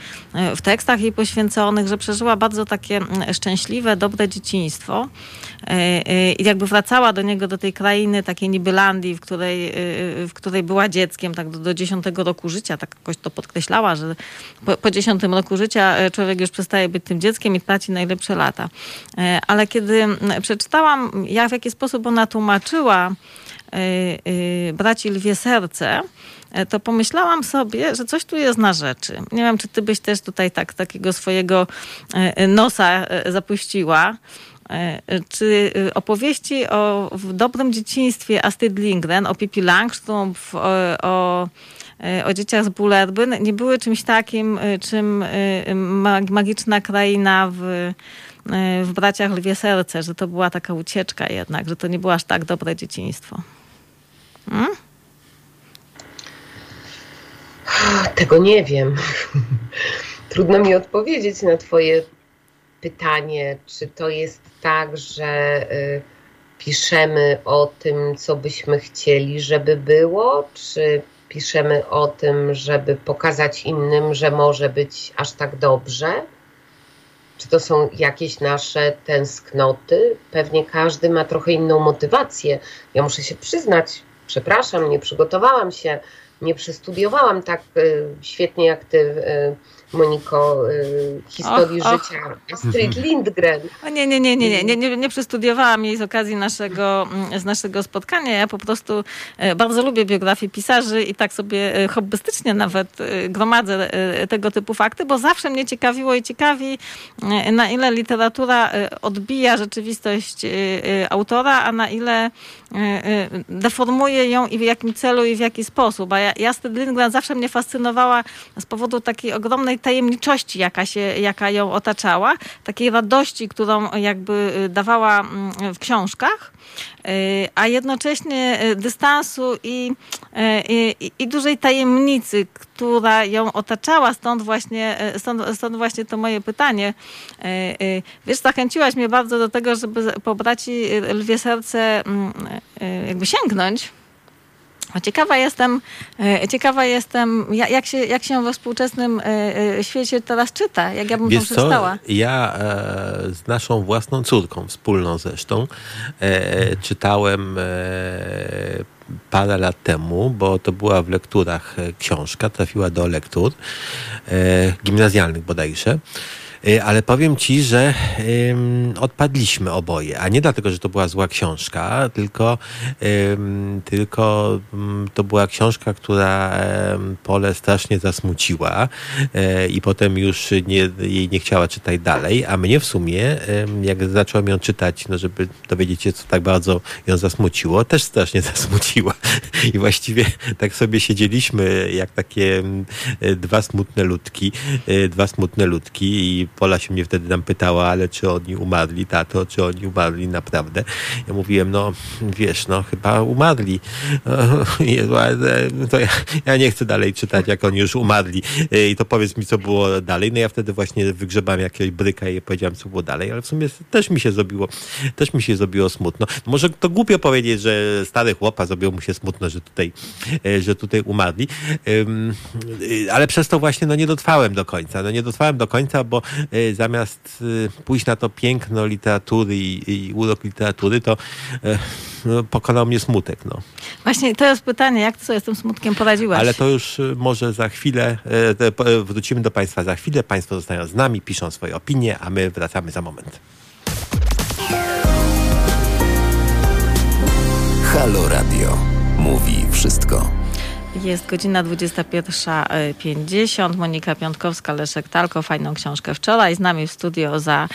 Speaker 3: y, w tekstach jej poświęconych, że przeżyła bardzo takie mm, szczęśliwe, dobre dzieciństwo i jakby wracała do niego, do tej krainy takiej nibylandii, w której, w której była dzieckiem, tak do, do 10 roku życia, tak jakoś to podkreślała, że po, 10 roku życia człowiek już przestaje być tym dzieckiem i traci najlepsze lata. E, ale kiedy przeczytałam, jak w jaki sposób ona tłumaczyła e, e, braci Lwie Serce, to pomyślałam sobie, że coś tu jest na rzeczy. Nie wiem, czy ty byś też tutaj tak takiego swojego nosa zapuściła. Czy opowieści o dobrym dzieciństwie Astrid Lindgren, o Pippi Langström, o, o o dzieciach z Bullerbyn nie były czymś takim, czym magiczna kraina w, w Braciach Lwie Serce, że to była taka ucieczka jednak, że to nie było aż tak dobre dzieciństwo. Hmm?
Speaker 4: Tego nie wiem. Trudno mi odpowiedzieć na Twoje pytanie, czy to jest tak, że y, piszemy o tym, co byśmy chcieli, żeby było, czy piszemy o tym, żeby pokazać innym, że może być aż tak dobrze? Czy to są jakieś nasze tęsknoty? Pewnie każdy ma trochę inną motywację. Ja muszę się przyznać, przepraszam, nie przygotowałam się, nie przestudiowałam tak y, świetnie jak ty y, Moniko, y, historii życia Astrid Lindgren.
Speaker 3: O nie, nie, nie, nie, nie, nie, nie, nie przestudiowałam jej z okazji naszego, mm, z naszego spotkania. Ja po prostu e, bardzo lubię biografię pisarzy i tak sobie e, hobbystycznie nawet e, gromadzę tego typu fakty, bo zawsze mnie ciekawiło i ciekawi, na ile literatura odbija rzeczywistość autora, a na ile deformuje ją i w jakim celu i w jaki sposób. A ja, Astrid Lindgren zawsze mnie fascynowała z powodu takiej ogromnej tajemniczości, jaka, się, jaka ją otaczała, takiej radości, którą jakby y, dawała mm, w książkach, a jednocześnie y, dystansu i, i, i- i dużej tajemnicy, która ją otaczała. Stąd właśnie, y, stąd, stąd właśnie to moje pytanie. Y, y, Wiesz, zachęciłaś mnie bardzo do tego, żeby po braci y, Lwie Serce mm, y, jakby sięgnąć. A Ciekawa jestem, e, ciekawa jestem ja- jak, się, jak się we współczesnym e, e, świecie teraz czyta, jak ja bym to
Speaker 2: Wiesz co,
Speaker 3: przeczytała.
Speaker 2: ja e, z naszą własną córką, wspólną zresztą, czytałem parę lat temu, bo to była w lekturach książka, trafiła do lektur gimnazjalnych bodajże. E, Ale powiem ci, że odpadliśmy oboje, a nie dlatego, że to była zła książka, tylko, tylko to była książka, która Pole strasznie zasmuciła e, i potem już nie, jej nie chciała czytać dalej, a mnie w sumie, jak zacząłem ją czytać, no żeby dowiedzieć się, co tak bardzo ją zasmuciło, też strasznie (laughs) zasmuciła. I właściwie tak sobie siedzieliśmy jak takie e, dwa smutne ludki, dwa smutne ludki i Pola się mnie wtedy tam pytała, ale czy oni umarli, tato, czy oni umarli naprawdę? Ja mówiłem, no wiesz, no chyba umarli. (laughs) Ale to ja, ja nie chcę dalej czytać, jak oni już umarli. I to powiedz mi, co było dalej. No ja wtedy właśnie wygrzebałem jakiegoś bryka i powiedziałem, co było dalej, ale w sumie też mi się zrobiło, też mi się zrobiło smutno. Może to głupio powiedzieć, że stary chłopa zrobiło mu się smutno, że tutaj, że tutaj umarli. Ale przez to właśnie no, nie dotrwałem do końca. No, nie dotrwałem do końca, bo zamiast e, pójść na to piękno literatury i, i urok literatury, to e, no, pokonał mnie smutek. No.
Speaker 3: Właśnie to jest pytanie, jak ty sobie z tym smutkiem poradziłaś?
Speaker 2: Ale to już y, może za chwilę, wrócimy do Państwa za chwilę. Państwo zostają z nami, piszą swoje opinie, a my wracamy za moment.
Speaker 1: Halo Radio. Mówi wszystko.
Speaker 3: Jest godzina 21.50. Monika Piątkowska, Leszek Talko, fajną książkę wczoraj. Z nami w studio za,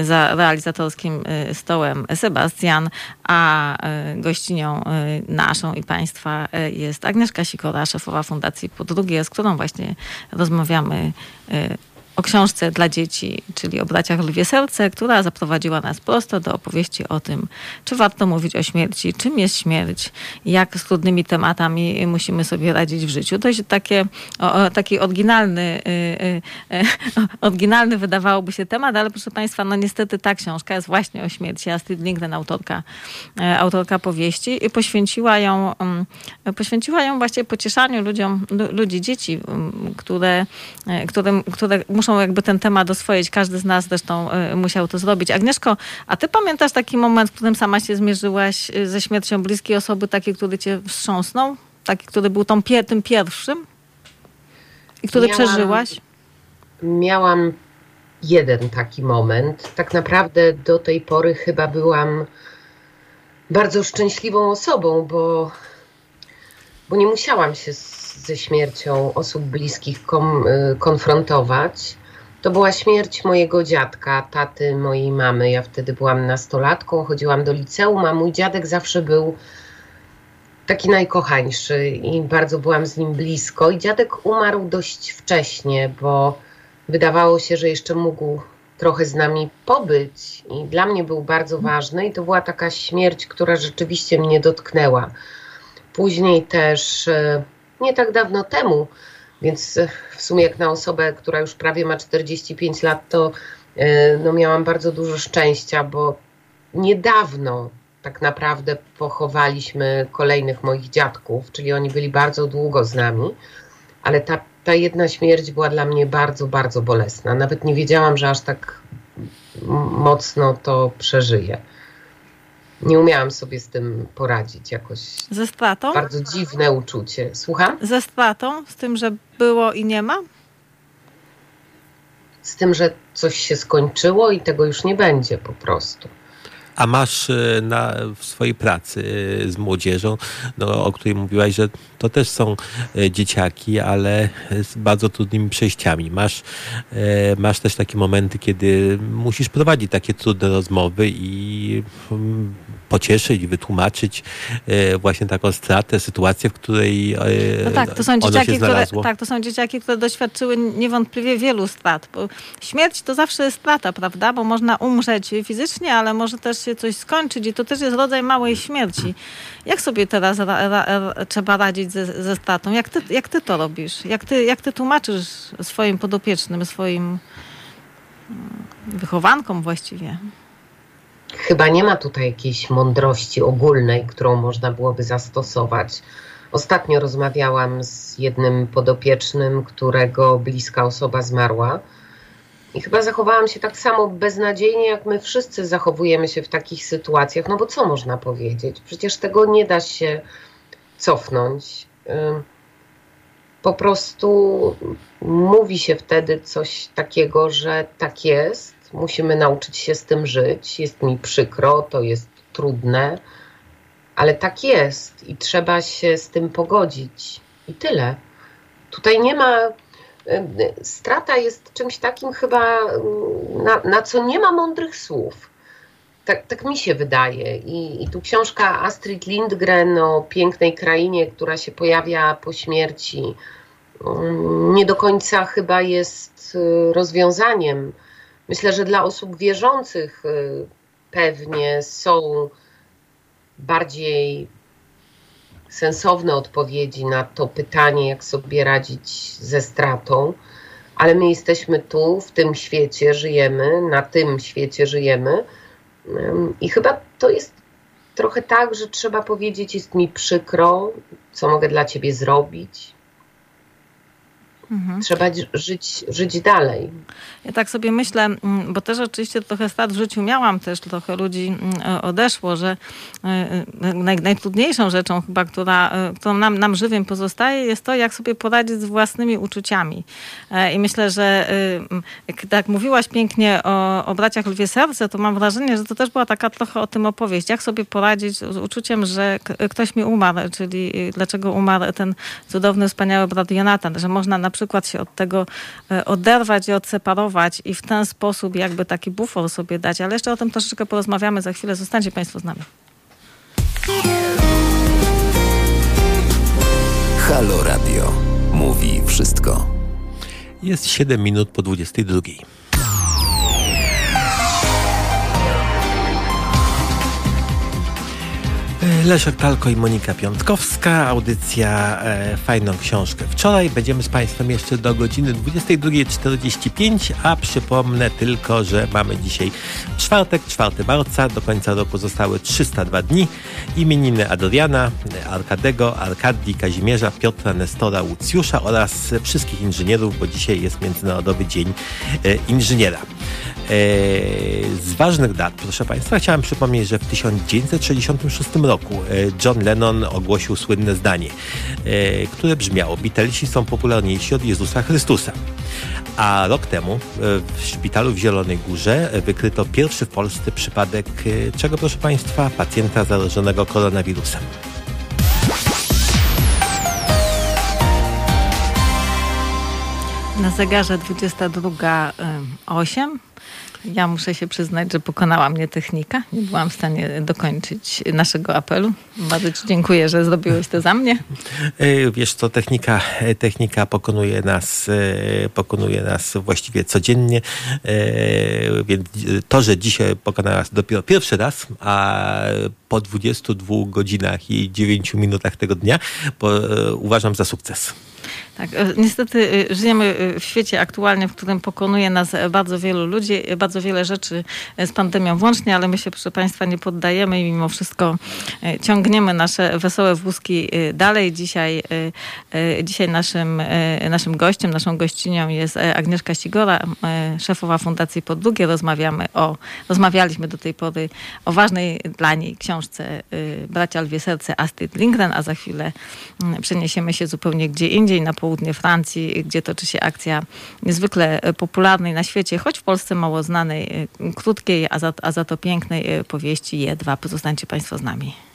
Speaker 3: y, za realizatorskim y, stołem Sebastian, a y, gościnią naszą i Państwa jest Agnieszka Sikora, szefowa Fundacji Podrugie, z którą właśnie rozmawiamy o książce dla dzieci, czyli o braciach Lwie Serce, która zaprowadziła nas prosto do opowieści o tym, czy warto mówić o śmierci, czym jest śmierć, jak z trudnymi tematami musimy sobie radzić w życiu. To jest takie, o, taki oryginalny, y, y, y, (laughs) oryginalny wydawałoby się temat, ale proszę Państwa, no niestety ta książka jest właśnie o śmierci. Astrid Lindgren, autorka, e, autorka powieści i poświęciła ją, mm, poświęciła ją właśnie pocieszaniu ludziom, lu- ludzi, dzieci, mm, które, e, które, które muszą jakby ten temat oswoić. Każdy z nas zresztą e, musiał to zrobić. Agnieszko, a ty pamiętasz taki moment, w którym sama się zmierzyłaś e, ze śmiercią bliskiej osoby, taki, który cię wstrząsnął? Taki, który był tą, tym pierwszym? I który
Speaker 4: Miałam-
Speaker 3: przeżyłaś?
Speaker 4: Miałam jeden taki moment. Tak naprawdę do tej pory chyba byłam bardzo szczęśliwą osobą, bo, bo nie musiałam się ze śmiercią osób bliskich kom, y, konfrontować. To była śmierć mojego dziadka, taty mojej mamy. Ja wtedy byłam nastolatką, chodziłam do liceum, a mój dziadek zawsze był taki najkochańszy i bardzo byłam z nim blisko. I dziadek umarł dość wcześnie, bo wydawało się, że jeszcze mógł trochę z nami pobyć i dla mnie był bardzo ważny i to była taka śmierć, która rzeczywiście mnie dotknęła. Później też, e, nie tak dawno temu, więc e, w sumie jak na osobę, która już prawie ma 45 lat, to e, no, miałam bardzo dużo szczęścia, bo niedawno tak naprawdę pochowaliśmy kolejnych moich dziadków, czyli oni byli bardzo długo z nami, ale ta, ta jedna śmierć była dla mnie bardzo, bardzo bolesna. Nawet nie wiedziałam, że aż tak mocno to przeżyję. Nie umiałam sobie z tym poradzić jakoś.
Speaker 3: Ze stratą?
Speaker 4: Bardzo dziwne uczucie. Słucham?
Speaker 3: Ze stratą? Z tym, że było i nie ma?
Speaker 4: z tym, że coś się skończyło i tego już nie będzie po prostu.
Speaker 2: A masz e, na, w swojej pracy e, z młodzieżą, no, o której mówiłaś, że to też są e, dzieciaki, ale z bardzo trudnymi przejściami. Masz, masz też takie momenty, kiedy musisz prowadzić takie trudne rozmowy i mm, pocieszyć, wytłumaczyć właśnie taką stratę, sytuację, w której no tak, to są dzieciaki,
Speaker 3: które, tak, to są dzieciaki, które doświadczyły niewątpliwie wielu strat. Bo śmierć to zawsze jest strata, prawda? Bo można umrzeć fizycznie, ale może też się coś skończyć i to też jest rodzaj małej śmierci. Jak sobie teraz ra, ra, trzeba radzić ze, ze? Jak ty, jak ty to robisz? Jak ty, jak ty tłumaczysz swoim podopiecznym, swoim mm, wychowankom właściwie?
Speaker 4: Chyba nie ma tutaj jakiejś mądrości ogólnej, którą można byłoby zastosować. Ostatnio rozmawiałam z jednym podopiecznym, którego bliska osoba zmarła i chyba zachowałam się tak samo beznadziejnie, jak my wszyscy zachowujemy się w takich sytuacjach. No bo co można powiedzieć? Przecież tego nie da się cofnąć. Po prostu mówi się wtedy coś takiego, że tak jest, musimy nauczyć się z tym żyć. Jest mi przykro, to jest trudne, ale tak jest i trzeba się z tym pogodzić. I tyle. Tutaj nie ma strata jest czymś takim chyba, na, na co nie ma mądrych słów. Tak, tak mi się wydaje. I, I tu książka Astrid Lindgren o pięknej krainie, która się pojawia po śmierci, mm, nie do końca chyba jest y, rozwiązaniem. Myślę, że dla osób wierzących y, pewnie są bardziej sensowne odpowiedzi na to pytanie, jak sobie radzić ze stratą, ale my jesteśmy tu, w tym świecie żyjemy, na tym świecie żyjemy. I chyba to jest trochę tak, że trzeba powiedzieć: Jest mi przykro, co mogę dla ciebie zrobić, Mhm. Trzeba żyć, żyć dalej.
Speaker 3: Ja tak sobie myślę, mm, bo też oczywiście trochę strat w życiu miałam, też trochę ludzi mm, odeszło, że e, e, naj, najtrudniejszą rzeczą chyba, która, e, którą nam, nam żywym pozostaje, jest to, jak sobie poradzić z własnymi uczuciami. I myślę, że tak mówiłaś pięknie o, o braciach Lwie Serce, to mam wrażenie, że to też była taka trochę o tym opowieść. Jak sobie poradzić z uczuciem, że ktoś mi umarł, czyli dlaczego umarł ten cudowny, wspaniały brat Jonatan, że można na przykład się od tego e, oderwać i odseparować i w ten sposób jakby taki bufor sobie dać. Ale jeszcze o tym troszeczkę porozmawiamy za chwilę. Zostańcie Państwo z nami.
Speaker 1: Halo Radio. Mówi wszystko.
Speaker 2: Jest 7 minut po 22. Leszek Talko i Monika Piątkowska. Audycja e, Fajną Książkę wczoraj. Będziemy z Państwem jeszcze do godziny 22.45, a przypomnę tylko, że mamy dzisiaj czwartek, 4 marca. Do końca roku zostały 302 dni. Imieniny Adriana, Arkadego, Arkadii, Kazimierza, Piotra, Nestora, Łucjusza oraz wszystkich inżynierów, bo dzisiaj jest Międzynarodowy Dzień e, Inżyniera. E, z ważnych dat, proszę Państwa, chciałem przypomnieć, że w 1966 roku e, John Lennon ogłosił słynne zdanie, e, które brzmiało: Beatlesi są popularniejsi od Jezusa Chrystusa. A rok temu w szpitalu w Zielonej Górze wykryto pierwszy w Polsce przypadek czego, proszę Państwa, pacjenta zarażonego koronawirusem.
Speaker 3: Na zegarze 22.08 ja muszę się przyznać, że pokonała mnie technika. Nie byłam w stanie dokończyć naszego apelu. Bardzo Ci dziękuję, że zrobiłeś to za mnie.
Speaker 2: E, wiesz co, technika, e, technika pokonuje nas, e, pokonuje nas właściwie codziennie. Więc to, że dzisiaj pokonała nas dopiero pierwszy raz, a po 22 godzinach i 9 minutach tego dnia, uważam za sukces.
Speaker 3: Tak, e, niestety e, żyjemy e, w świecie aktualnie, w którym pokonuje nas bardzo wielu ludzi, bardzo wiele rzeczy z pandemią włącznie, ale my się, proszę Państwa, nie poddajemy i mimo wszystko ciągniemy nasze wesołe wózki dalej. Dzisiaj, dzisiaj naszym, naszym gościem, naszą gościnią jest Agnieszka Sigora, szefowa Fundacji Podlugie. Rozmawiamy o, rozmawialiśmy do tej pory o ważnej dla niej książce Bracia Lwie Serce Astrid Lindgren, a za chwilę przeniesiemy się zupełnie gdzie indziej na pół południe Francji, gdzie toczy się akcja niezwykle popularnej na świecie, choć w Polsce mało znanej, krótkiej, a za, a za to pięknej powieści Jedwa. Pozostańcie Państwo z nami.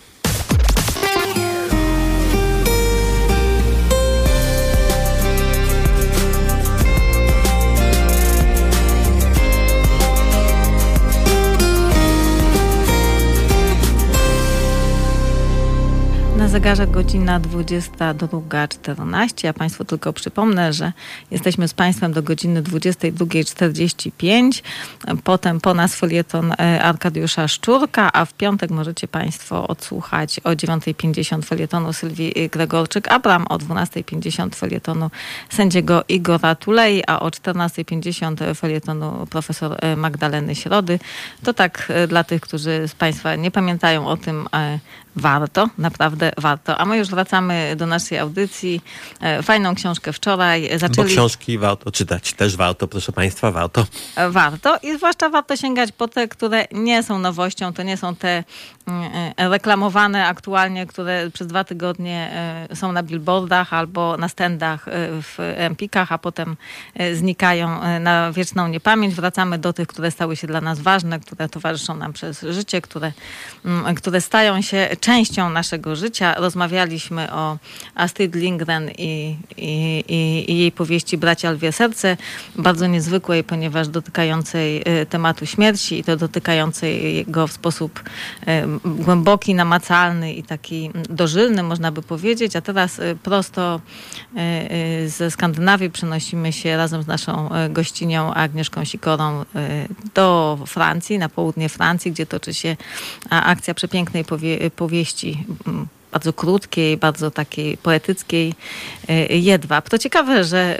Speaker 3: Zegarze godzina 22.14. Ja Państwu tylko przypomnę, że jesteśmy z Państwem do godziny 22.45. Potem po nas folieton e, Arkadiusza Szczurka, a w piątek możecie Państwo odsłuchać o 9.50 folietonu Sylwii Gregorczyk-Abram, o 12.50 folietonu sędziego Igora Tulei, a o 14.50 folietonu profesor e, Magdaleny Środy. To tak e, dla tych, którzy z Państwa nie pamiętają o tym, warto, naprawdę warto. A my już wracamy do naszej audycji. E, fajną książkę wczoraj zaczęli...
Speaker 2: Bo książki warto czytać, też warto, proszę Państwa, warto.
Speaker 3: E, warto i zwłaszcza warto sięgać po te, które nie są nowością, to nie są te mm, e, reklamowane aktualnie, które przez dwa tygodnie są na billboardach albo na stendach w Empikach, a potem znikają na wieczną niepamięć. Wracamy do tych, które stały się dla nas ważne, które towarzyszą nam przez życie, które, mm, które stają się częścią naszego życia. Rozmawialiśmy o Astrid Lindgren i, i, i, jej powieści Bracia Lwie Serce, bardzo niezwykłej, ponieważ dotykającej e, tematu śmierci i to dotykającej go w sposób e, głęboki, namacalny i taki dożylny, można by powiedzieć. A teraz e, prosto ze Skandynawii przenosimy się razem z naszą gościnią Agnieszką Sikorą do Francji, na południe Francji, gdzie toczy się akcja przepięknej powie powieści mm, bardzo krótkiej, bardzo takiej poetyckiej y, Jedwab. To ciekawe, że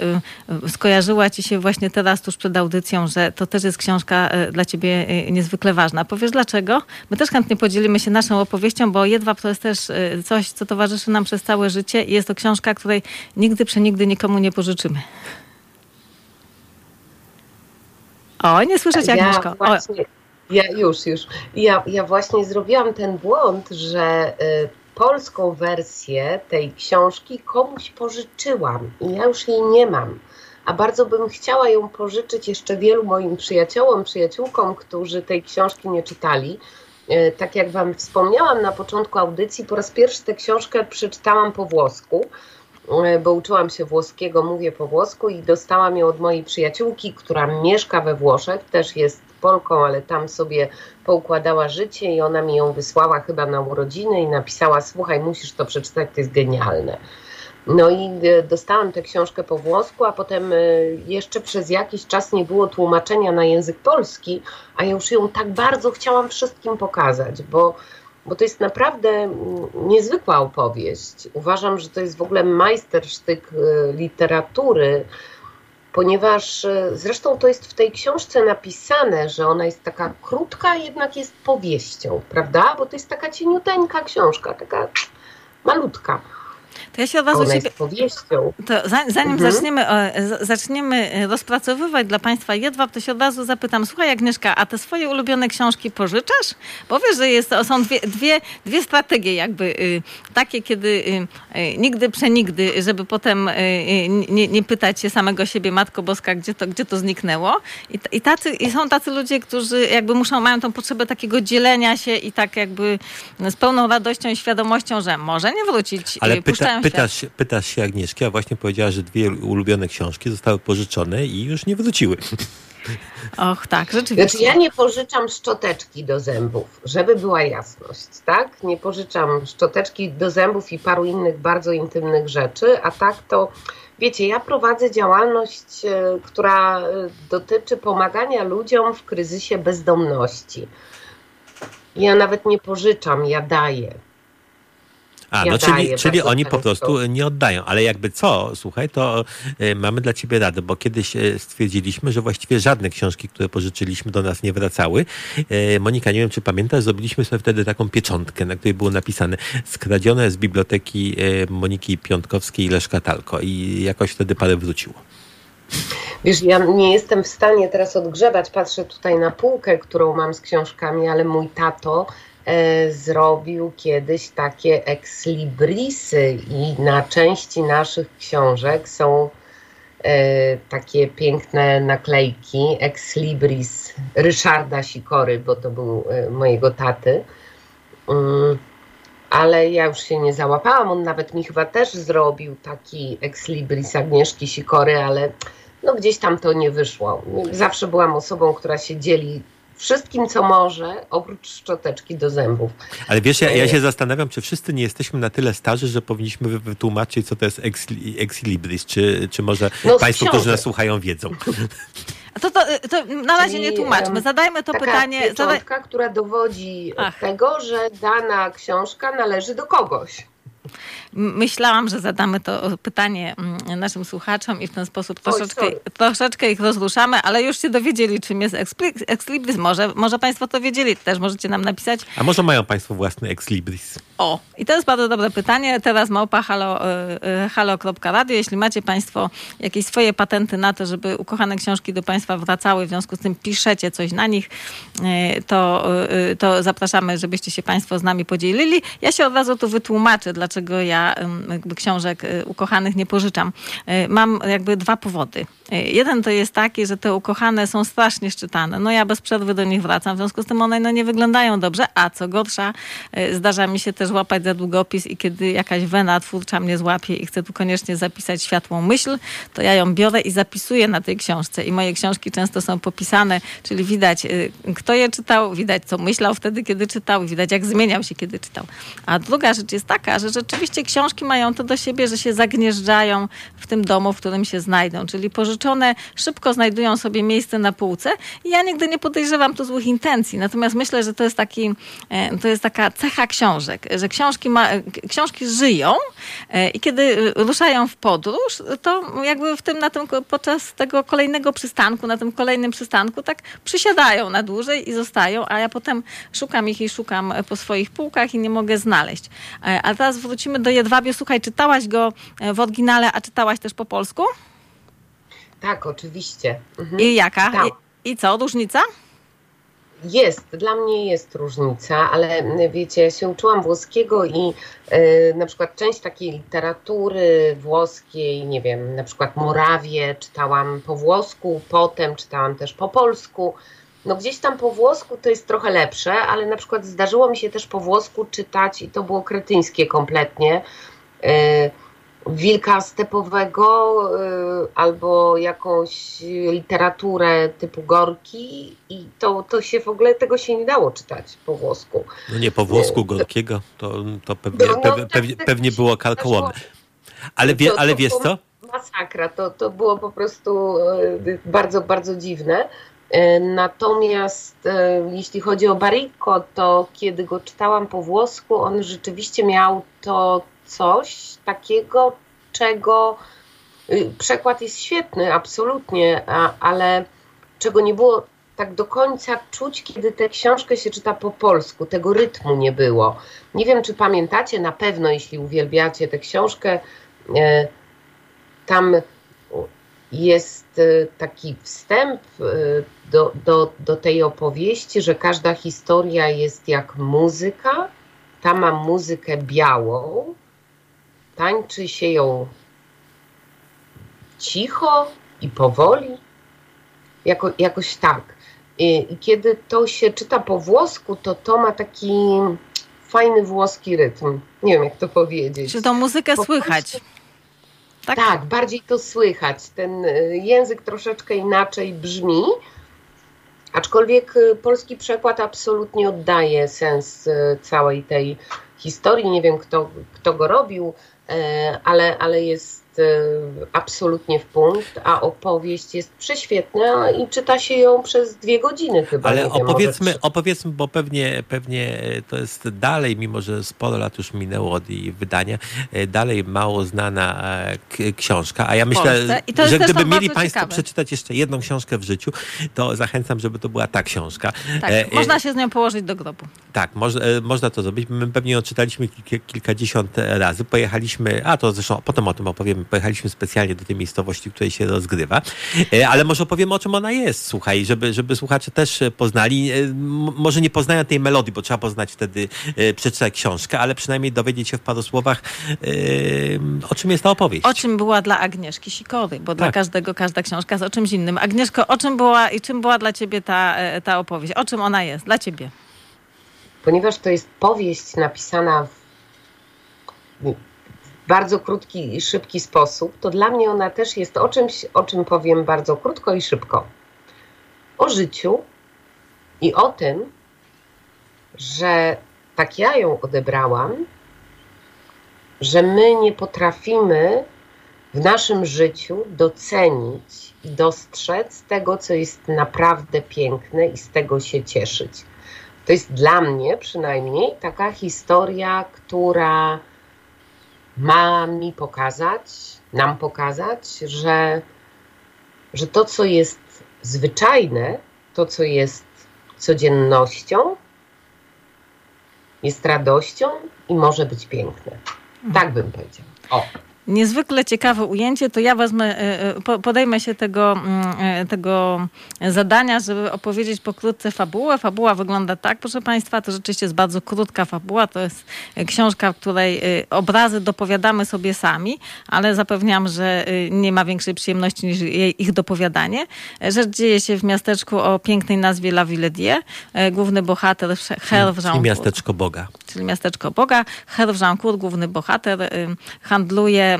Speaker 3: y, skojarzyła ci się właśnie teraz, tuż przed audycją, że to też jest książka y, dla ciebie niezwykle ważna. Powiesz dlaczego? My też chętnie podzielimy się naszą opowieścią, bo Jedwab to jest też coś, co towarzyszy nam przez całe życie i jest to książka, której nigdy przenigdy nikomu nie pożyczymy. O, nie słyszę cię, Agnieszko. Ja
Speaker 4: właśnie, ja już, już. Ja, ja właśnie zrobiłam ten błąd, że y, polską wersję tej książki komuś pożyczyłam i ja już jej nie mam. A bardzo bym chciała ją pożyczyć jeszcze wielu moim przyjaciołom, przyjaciółkom, którzy tej książki nie czytali. Y, tak jak Wam wspomniałam na początku audycji, po raz pierwszy tę książkę przeczytałam po włosku, y, bo uczyłam się włoskiego, mówię po włosku i dostałam ją od mojej przyjaciółki, która mieszka we Włoszech, też jest Polką, ale tam sobie poukładała życie i ona mi ją wysłała chyba na urodziny i napisała: Słuchaj, musisz to przeczytać, to jest genialne. No i e, dostałam tę książkę po włosku, a potem e, jeszcze przez jakiś czas nie było tłumaczenia na język polski, a ja już ją tak bardzo chciałam wszystkim pokazać, bo, bo to jest naprawdę niezwykła opowieść. Uważam, że to jest w ogóle majstersztyk e, literatury ponieważ e, zresztą to jest w tej książce napisane, że ona jest taka krótka, jednak jest powieścią, prawda? Bo to jest taka cieniuteńka książka, taka malutka.
Speaker 3: To ja się od razu
Speaker 4: Ona ciebie... jest powieścią.
Speaker 3: To zanim mhm. zaczniemy, zaczniemy rozpracowywać dla Państwa jedwab, to się od razu zapytam, słuchaj Agnieszka, a te swoje ulubione książki pożyczasz? Bo wiesz, że jest, są dwie, dwie, dwie strategie jakby y, takie, kiedy y, y, nigdy przenigdy, żeby potem nie, nie, pytać się samego siebie, Matko Boska, gdzie to, gdzie to zniknęło. I, i, tacy, I są tacy ludzie, którzy jakby muszą, mają tą potrzebę takiego dzielenia się i tak jakby z pełną radością i świadomością, że może nie wrócić.
Speaker 2: Ale pyta, pytasz, pytasz się Agnieszki, a właśnie powiedziała, że dwie ulubione książki zostały pożyczone i już nie wróciły. (laughs)
Speaker 3: Och, tak, rzeczywiście.
Speaker 4: Znaczy, ja nie pożyczam szczoteczki do zębów, żeby była jasność, tak? Nie pożyczam szczoteczki do zębów i paru innych bardzo intymnych rzeczy, a tak to, wiecie, ja prowadzę działalność, e, która e, dotyczy pomagania ludziom w kryzysie bezdomności. Ja nawet nie pożyczam, ja daję.
Speaker 2: A, no czyli, czyli oni po prostu nie oddają. Ale jakby co, słuchaj, to y, mamy dla ciebie radę, bo kiedyś y, stwierdziliśmy, że właściwie żadne książki, które pożyczyliśmy do nas nie wracały. Y, Monika, nie wiem czy pamiętasz, zrobiliśmy sobie wtedy taką pieczątkę, na której było napisane skradzione z biblioteki Moniki Piątkowskiej Leszka Talko i jakoś wtedy parę wróciło.
Speaker 4: Wiesz, ja nie jestem w stanie teraz odgrzebać, patrzę tutaj na półkę, którą mam z książkami, ale mój tato zrobił kiedyś takie ekslibrisy i na części naszych książek są e, takie piękne naklejki ekslibris Ryszarda Sikory, bo to był e, mojego taty. Mm, ale ja już się nie załapałam. On nawet mi chyba też zrobił taki ekslibris Agnieszki Sikory, ale no gdzieś tam to nie wyszło. Zawsze byłam osobą, która się dzieli wszystkim, co może, oprócz szczoteczki do zębów.
Speaker 2: Ale wiesz, ja, ja się zastanawiam, czy wszyscy nie jesteśmy na tyle starzy, że powinniśmy wytłumaczyć, co to jest exlibris, czy, czy może no, Państwo, którzy nas słuchają, wiedzą.
Speaker 3: To, to, to na razie nie tłumaczmy. Zadajmy to
Speaker 4: taka
Speaker 3: pytanie.
Speaker 4: Pieczątka, która dowodzi Ach. tego, że dana książka należy do kogoś.
Speaker 3: Myślałam, że zadamy to pytanie mm, naszym słuchaczom i w ten sposób troszeczkę, Oj, troszeczkę ich rozruszamy, ale już się dowiedzieli, czym jest Exlibris. Może, może Państwo to wiedzieli, też możecie nam napisać.
Speaker 2: A może mają Państwo własny Exlibris?
Speaker 3: O, i to jest bardzo dobre pytanie. Teraz małpa halo, e, e, halo.radio. Jeśli macie Państwo jakieś swoje patenty na to, żeby ukochane książki do Państwa wracały, w związku z tym piszecie coś na nich, e, to, to zapraszamy, żebyście się Państwo z nami podzielili. Ja się od razu tu wytłumaczę, dlaczego ja jakby książek ukochanych nie pożyczam. Mam jakby dwa powody. Jeden to jest taki, że te ukochane są strasznie szczytane. No ja bez przerwy do nich wracam, w związku z tym one no, nie wyglądają dobrze, a co gorsza, zdarza mi się też łapać za długopis i kiedy jakaś wena twórcza mnie złapie i chcę tu koniecznie zapisać światłą myśl, to ja ją biorę i zapisuję na tej książce. I moje książki często są popisane, czyli widać, y, kto je czytał, widać, co myślał wtedy, kiedy czytał, widać, jak zmieniał się, kiedy czytał. A druga rzecz jest taka, że rzeczywiście książki mają to do siebie, że się zagnieżdżają w tym domu, w którym się znajdą. Czyli pożyczone szybko znajdują sobie miejsce na półce i ja nigdy nie podejrzewam tu złych intencji. Natomiast myślę, że to jest, taki, e, to jest taka cecha książek, że książki, ma, książki żyją e, i kiedy ruszają w podróż, to jakby w tym, na tym, podczas tego kolejnego przystanku, na tym kolejnym przystanku, tak przysiadają na dłużej i zostają, a ja potem szukam ich i szukam po swoich półkach i nie mogę znaleźć. E, a teraz wrócimy do Jedwabiu. Słuchaj, czytałaś go e, w oryginale, a czytałaś też po polsku?
Speaker 4: Tak, oczywiście.
Speaker 3: Mhm. I jaka? Tak. I, I co, różnica?
Speaker 4: Jest, dla mnie jest różnica, ale wiecie, ja się uczyłam włoskiego i y, na przykład część takiej literatury włoskiej, nie wiem, na przykład Morawie czytałam po włosku, potem czytałam też po polsku. No gdzieś tam po włosku to jest trochę lepsze, ale na przykład zdarzyło mi się też po włosku czytać i to było kretyńskie kompletnie. Y, wilka stepowego y, albo jakąś literaturę typu Gorki i to, to się w ogóle tego się nie dało czytać po włosku.
Speaker 2: No nie po włosku Gorkiego, to, to pewnie, no, no, pewnie, tak, pewnie było kalkołome. Ale, wie, ale wiesz co?
Speaker 4: Masakra, to, to było po prostu y, bardzo, bardzo dziwne. Y, natomiast jeśli chodzi o Baricco, to kiedy go czytałam po włosku, on rzeczywiście miał to coś takiego, czego y, przekład jest świetny, absolutnie, ale czego nie było tak do końca czuć, kiedy tę książkę się czyta po polsku. Tego rytmu nie było. Nie wiem, czy pamiętacie, na pewno, jeśli uwielbiacie tę książkę, y, tam jest y, taki wstęp do, do, do tej opowieści, że każda historia jest jak muzyka. Ta ma muzykę białą, tańczy się ją cicho i powoli, jako, jakoś tak. I, kiedy to się czyta po włosku, to to ma taki fajny włoski rytm. Nie wiem, jak to powiedzieć.
Speaker 3: Czy to muzykę po słychać? Prostu,
Speaker 4: tak? tak, bardziej to słychać. Ten y, język troszeczkę inaczej brzmi, aczkolwiek y, polski przekład absolutnie oddaje sens y, całej tej historii. Nie wiem, kto, kto go robił, ale, ale jest e, absolutnie w punkt, a opowieść jest prześwietna i czyta się ją przez dwie godziny chyba.
Speaker 2: Ale opowiedzmy, opowiedzmy, bo pewnie, pewnie to jest dalej, mimo że sporo lat już minęło od jej wydania, e, dalej mało znana książka, a ja myślę, że gdyby mieli Państwo ciekawe. przeczytać jeszcze jedną książkę w życiu, to zachęcam, żeby to była ta książka.
Speaker 3: Tak, e, można się z nią położyć do grobu.
Speaker 2: Tak, można, można to zrobić. My pewnie ją czytaliśmy kilkadziesiąt razy. Pojechaliśmy, a to zresztą potem o tym opowiem pojechaliśmy specjalnie do tej miejscowości, w której się rozgrywa. E, ale może opowiemy, o czym ona jest, słuchaj, żeby, żeby słuchacze też poznali. Może nie poznają tej melodii, bo trzeba poznać wtedy, przeczytać książkę, ale przynajmniej dowiedzieć się w paru słowach, o czym jest ta opowieść.
Speaker 3: O czym była dla Agnieszki Sikory, bo tak. dla każdego każda książka jest o czymś innym. Agnieszko, o czym była i czym była dla ciebie ta, ta opowieść? O czym ona jest dla ciebie?
Speaker 4: Ponieważ to jest powieść napisana w bardzo krótki i szybki sposób, to dla mnie ona też jest o czymś, o czym powiem bardzo krótko i szybko. O życiu i o tym, że tak ja ją odebrałam, że my nie potrafimy w naszym życiu docenić i dostrzec tego, co jest naprawdę piękne i z tego się cieszyć. To jest dla mnie przynajmniej taka historia, która ma mi pokazać, nam pokazać, że, że to, co jest zwyczajne, to, co jest codziennością, jest radością i może być piękne. Tak bym powiedział. O
Speaker 3: niezwykle ciekawe ujęcie, to ja wezmę, e, e, podejmę się tego, mm, e, tego zadania, żeby opowiedzieć pokrótce fabułę. Fabuła wygląda tak, proszę Państwa, to rzeczywiście jest bardzo krótka fabuła. To jest książka, w której obrazy dopowiadamy sobie sami, ale zapewniam, że nie ma większej przyjemności niż ich dopowiadanie. Rzecz dzieje się w miasteczku o pięknej nazwie La Villedier. Główny bohater Herve Jean.
Speaker 2: Miasteczko Boga.
Speaker 3: Czyli miasteczko Boga. Jean główny bohater, handluje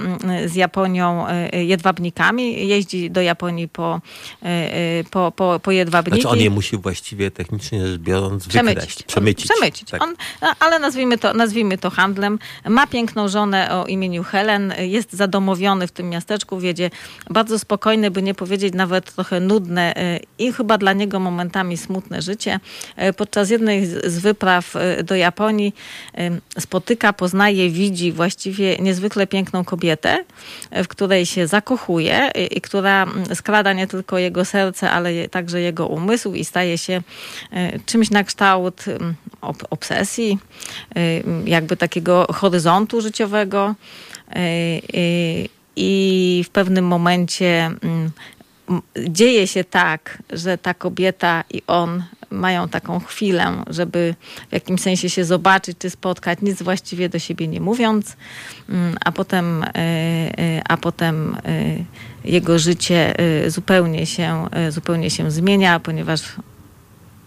Speaker 3: z Japonią e, jedwabnikami. Jeździ do Japonii po, e, e, po, po, po jedwabniki.
Speaker 2: Znaczy on je musi właściwie technicznie rzecz biorąc przemycić. Wykraść, przemycić.
Speaker 3: Przemycić. Tak. On, ale nazwijmy to, nazwijmy to handlem. Ma piękną żonę o imieniu Helen. Jest zadomowiony w tym miasteczku. Wiedzie bardzo spokojne, by nie powiedzieć nawet trochę nudne i chyba dla niego momentami smutne życie. Podczas jednej z wypraw do Japonii spotyka, poznaje, widzi właściwie niezwykle piękną kobietę kobietę, w której się zakochuje i, która skrada nie tylko jego serce, ale także jego umysł i staje się e, czymś na kształt obsesji, e, jakby takiego horyzontu życiowego. E, I w pewnym momencie dzieje się tak, że ta kobieta i on mają taką chwilę, żeby w jakimś sensie się zobaczyć czy spotkać, nic właściwie do siebie nie mówiąc, mm, a potem, e, e, a potem e, jego życie zupełnie się, zupełnie się zmienia, ponieważ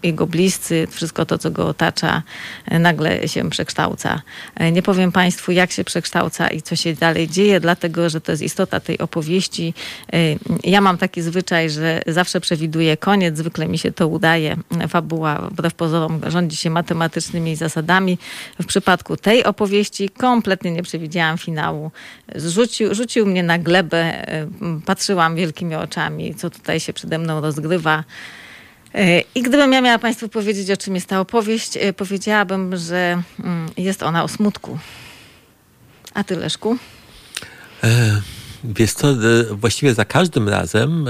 Speaker 3: jego bliscy, wszystko to, co go otacza, e, nagle się przekształca. E, nie powiem Państwu, jak się przekształca i co się dalej dzieje, dlatego że to jest istota tej opowieści. E, ja mam taki zwyczaj, że zawsze przewiduję koniec, zwykle mi się to udaje. Fabuła wbrew pozorom rządzi się matematycznymi zasadami. W przypadku tej opowieści kompletnie nie przewidziałam finału. Rzucił, rzucił mnie na glebę, patrzyłam wielkimi oczami, co tutaj się przede mną rozgrywa. E, I gdybym ja miała Państwu powiedzieć, o czym jest ta opowieść, e, powiedziałabym, że mm, jest ona o smutku. A ty, Leszku?
Speaker 2: E, wiesz co, właściwie za każdym razem,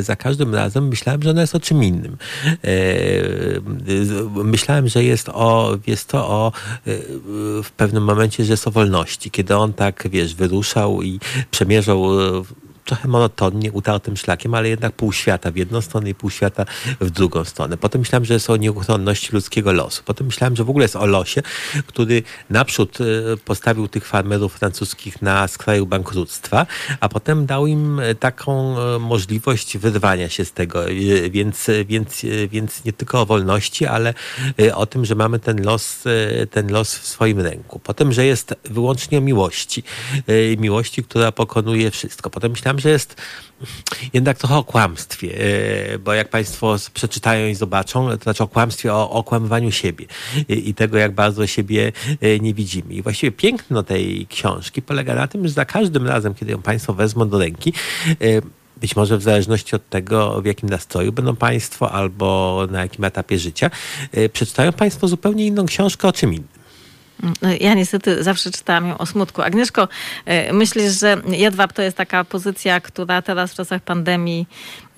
Speaker 2: za każdym razem myślałem, że ona jest o czym innym. Myślałem, że jest o, jest to o w pewnym momencie, że jest o wolności. Kiedy on tak, wiesz, wyruszał i przemierzał trochę monotonnie, utartym szlakiem, ale jednak pół świata w jedną stronę i pół świata w drugą stronę. Potem myślałem, że jest o nieuchronności ludzkiego losu. Potem myślałem, że w ogóle jest o losie, który naprzód e, postawił tych farmerów francuskich na skraju bankructwa, a potem dał im e, taką e, możliwość wyrwania się z tego. Więc, więc, więc nie tylko o wolności, ale o tym, że mamy ten los, ten los w swoim ręku. Potem, że jest wyłącznie o miłości. Miłości, która pokonuje wszystko. Potem myślałem, że jest jednak trochę o kłamstwie, e, bo jak Państwo przeczytają i zobaczą, to znaczy o kłamstwie, o okłamywaniu siebie i tego, jak bardzo siebie e, nie widzimy. I właściwie piękno tej książki polega na tym, że za każdym razem, kiedy ją Państwo wezmą do ręki, e, być może w zależności od tego, w jakim nastroju będą Państwo albo na jakim etapie życia, przeczytają Państwo zupełnie inną książkę o czym innym.
Speaker 3: No, ja niestety zawsze czytałam ją o smutku. Agnieszko, e, myślisz, że jedwab to jest taka pozycja, która teraz w czasach pandemii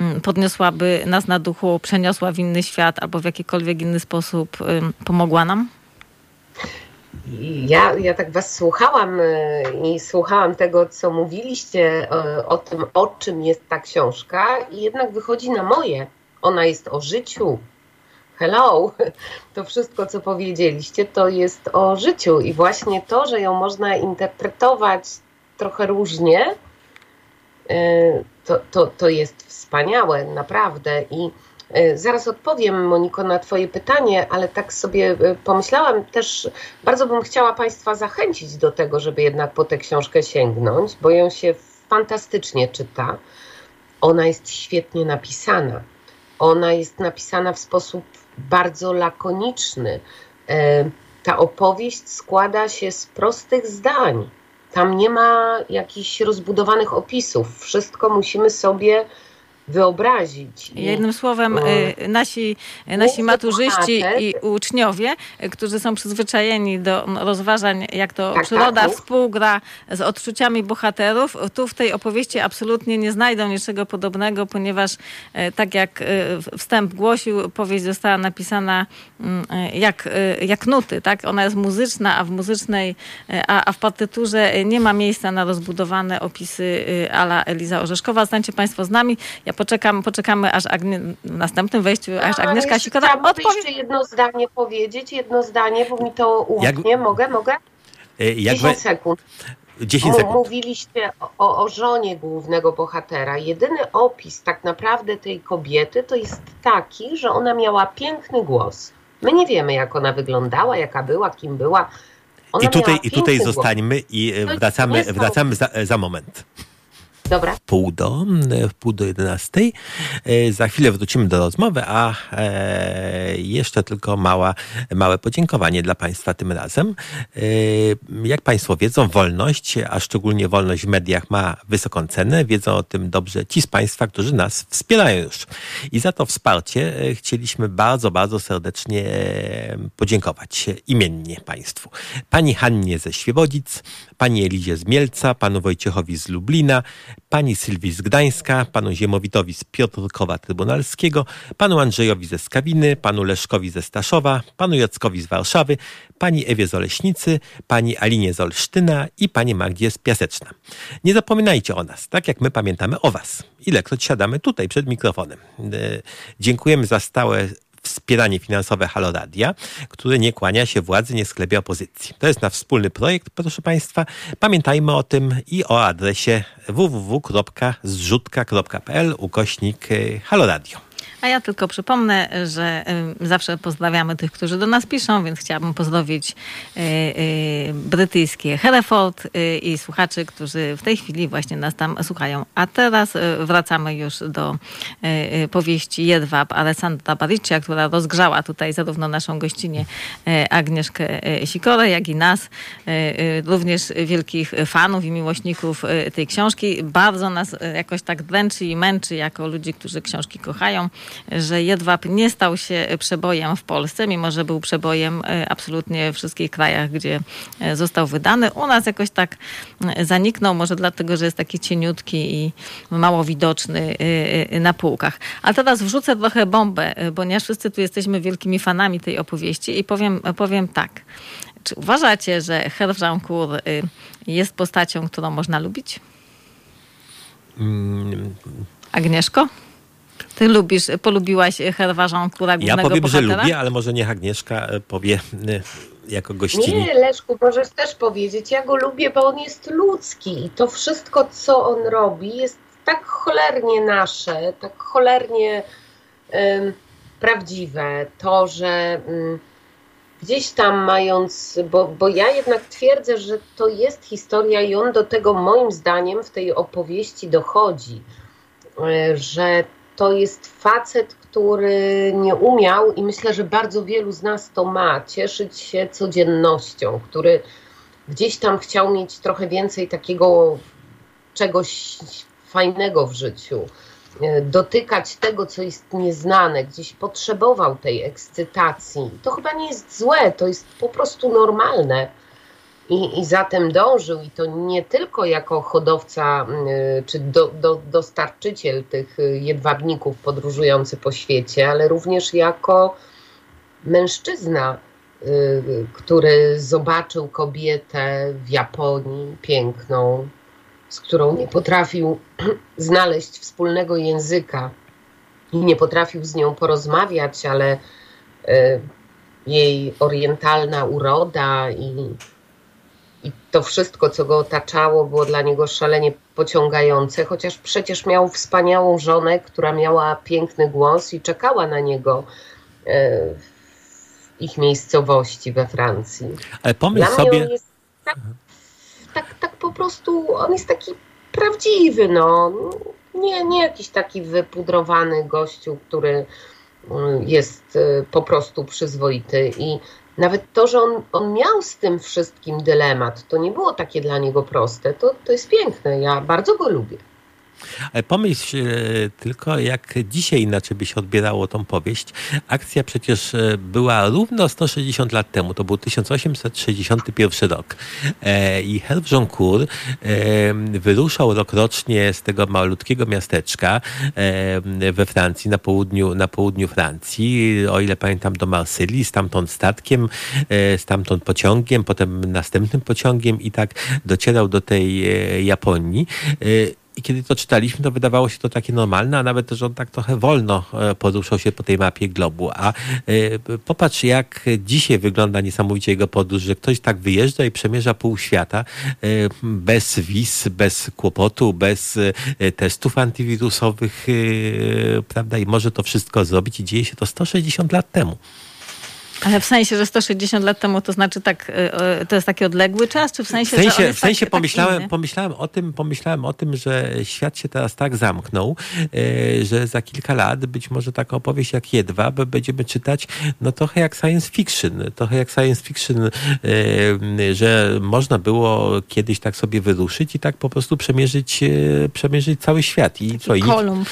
Speaker 3: mm, podniosłaby nas na duchu, przeniosła w inny świat albo w jakikolwiek inny sposób pomogła nam?
Speaker 4: Ja, ja tak Was słuchałam e, i słuchałam tego, co mówiliście e, o tym, o czym jest ta książka, i jednak wychodzi na moje. Ona jest o życiu. Hello, (laughs) to wszystko, co powiedzieliście, to jest o życiu, i właśnie to, że ją można interpretować trochę różnie, e, to, to, to jest wspaniałe, naprawdę. I E, zaraz odpowiem, Moniko, na Twoje pytanie, ale tak sobie e, pomyślałam też, bardzo bym chciała Państwa zachęcić do tego, żeby jednak po tę książkę sięgnąć, bo ją się fantastycznie czyta. Ona jest świetnie napisana. Ona jest napisana w sposób bardzo lakoniczny. E, ta opowieść składa się z prostych zdań. Tam nie ma jakichś rozbudowanych opisów. Wszystko musimy sobie wyobrazić.
Speaker 3: Jednym słowem, no. y, nasi, nasi maturzyści i uczniowie, którzy są przyzwyczajeni do rozważań, jak to tak, przyroda tak, współgra z odczuciami bohaterów, tu w tej opowieści absolutnie nie znajdą niczego podobnego, ponieważ tak jak wstęp głosił, powieść została napisana mm, jak, jak nuty, tak? Ona jest muzyczna, a w muzycznej, a, a w partyturze nie ma miejsca na rozbudowane opisy ala Eliza Orzeszkowa. Zostańcie Państwo z nami. Ja poczekam, poczekamy, aż Agnie, w następnym wejściu, aż Agnieszka Sikora odpowie.
Speaker 4: jeszcze jedno zdanie powiedzieć, jedno zdanie, bo mi to umknie. Jak... Mogę, mogę?
Speaker 2: E, jak 10
Speaker 4: sekund.
Speaker 2: 10 sekund.
Speaker 4: Mówiliście o, o żonie głównego bohatera. Jedyny opis tak naprawdę tej kobiety to jest taki, że ona miała piękny głos. My nie wiemy, jak ona wyglądała, jaka była, kim była. Ona
Speaker 2: I tutaj, i tutaj zostańmy i wracamy, wracamy za, za moment.
Speaker 4: Dobra.
Speaker 2: Pół do, pół do 11. E, za chwilę wrócimy do rozmowy, a e, jeszcze tylko mała, małe podziękowanie dla Państwa tym razem. E, jak Państwo wiedzą, wolność, a szczególnie wolność w mediach ma wysoką cenę. Wiedzą o tym dobrze ci z Państwa, którzy nas wspierają już. I za to wsparcie chcieliśmy bardzo, bardzo serdecznie podziękować imiennie Państwu. Pani Hannie ze Świebodzic, Pani Elizie z Mielca, Panu Wojciechowi z Lublina, pani Sylwii z Gdańska, panu Ziemowitowi z Piotrkowa Trybunalskiego, panu Andrzejowi ze Skawiny, panu Leszkowi ze Staszowa, panu Jackowi z Warszawy, pani Ewie z Oleśnicy, pani Alinie z Olsztyna i pani Magdzie z Piaseczna. Nie zapominajcie o nas, tak jak my pamiętamy o was. Ilekroć siadamy tutaj przed mikrofonem. E, dziękujemy za stałe wspieranie finansowe Haloradia, które nie kłania się władzy, nie sklepie opozycji. To jest nasz wspólny projekt, proszę Państwa. Pamiętajmy o tym i o adresie www.zrzutka.pl ukośnik e, Haloradio.
Speaker 3: A ja tylko przypomnę, że zawsze pozdrawiamy tych, którzy do nas piszą, więc chciałabym pozdrowić y, y, brytyjskie Hereford y, i słuchaczy, którzy w tej chwili właśnie nas tam słuchają. A teraz wracamy już do powieści Jedwab Alessandra Bariccia, która rozgrzała tutaj zarówno naszą gościnie Agnieszkę Sikorę, jak i nas, również wielkich fanów i miłośników tej książki. Bardzo nas jakoś tak dręczy i męczy jako ludzi, którzy książki kochają że jedwab nie stał się przebojem w Polsce, mimo że był przebojem e, absolutnie w wszystkich krajach, gdzie e, został wydany. U nas jakoś tak e, zaniknął, może dlatego, że jest taki cieniutki i mało widoczny na półkach. A teraz wrzucę trochę bombę, ponieważ wszyscy tu jesteśmy wielkimi fanami tej opowieści i powiem, powiem tak. Czy uważacie, że Herw jest postacią, którą można lubić? Mm. Agnieszko? Ty lubisz, polubiłaś Herwarzą Kura
Speaker 2: Ja powiem, bohatera? że lubię, ale może niech Agnieszka e, powie e, jako gościni.
Speaker 4: Nie, Leszku, możesz też powiedzieć. Ja go lubię, bo on jest ludzki i to wszystko, co on robi, jest tak cholernie nasze, tak cholernie um, prawdziwe. To, że um, gdzieś tam mając, bo, bo ja jednak twierdzę, że to jest historia i on do tego moim zdaniem w tej opowieści dochodzi, e, że to jest facet, który nie umiał i myślę, że bardzo wielu z nas to ma, cieszyć się codziennością, który gdzieś tam chciał mieć trochę więcej takiego czegoś fajnego w życiu, e, dotykać tego, co jest nieznane, gdzieś potrzebował tej ekscytacji. To chyba nie jest złe, to jest po prostu normalne i, i zatem dążył, i to nie tylko jako hodowca y, czy do, do, dostarczyciel tych y, jedwabników podróżujący po świecie, ale również jako mężczyzna, który zobaczył kobietę w Japonii piękną, z którą nie potrafił (clears throat) znaleźć wspólnego języka i nie potrafił z nią porozmawiać, ale jej orientalna uroda i, i to wszystko, co go otaczało, było dla niego szalenie pociągające, chociaż przecież miał wspaniałą żonę, która miała piękny głos i czekała na niego e, w ich miejscowości we Francji.
Speaker 2: Ale pomyśl dla sobie.
Speaker 4: Tak, tak, tak po prostu, on jest taki prawdziwy, no. Nie, nie jakiś taki wypudrowany gościu, który jest e, po prostu przyzwoity i nawet to, że on, on miał z tym wszystkim dylemat, to nie było takie dla niego proste, to, to jest piękne. Ja bardzo go lubię.
Speaker 2: Ale pomyśl e, tylko, jak dzisiaj inaczej by się odbierało tą powieść. Akcja przecież e, była równo 160 lat temu. To był 1861 rok. E, I Herve Joncourt wyruszał rokrocznie z tego malutkiego miasteczka we Francji, na południu, na południu Francji, o ile pamiętam, do Marsylii, stamtąd statkiem, stamtąd pociągiem, potem następnym pociągiem i tak docierał do tej Japonii. I kiedy to czytaliśmy, to wydawało się to takie normalne, a nawet, że on tak trochę wolno e, poruszał się po tej mapie globu. A e, popatrz, jak dzisiaj wygląda niesamowicie jego podróż, że ktoś tak wyjeżdża i przemierza pół świata e, bez wiz, bez kłopotu, bez testów antywirusowych, prawda? I może to wszystko zrobić i dzieje się to 160 lat temu.
Speaker 3: Ale w sensie, że 160 lat temu to znaczy tak, y, y, to jest taki odległy czas, czy w sensie,
Speaker 2: w sensie, w sensie
Speaker 3: tak,
Speaker 2: pomyślałem,
Speaker 3: tak
Speaker 2: pomyślałem o tym, pomyślałem o tym, że świat się teraz tak zamknął, y, że za kilka lat być może taka opowieść jak Jedwab będziemy czytać no trochę jak science fiction, trochę jak science fiction, że można było kiedyś tak sobie wyruszyć i tak po prostu przemierzyć, przemierzyć cały świat. I co? I
Speaker 3: Kolumb.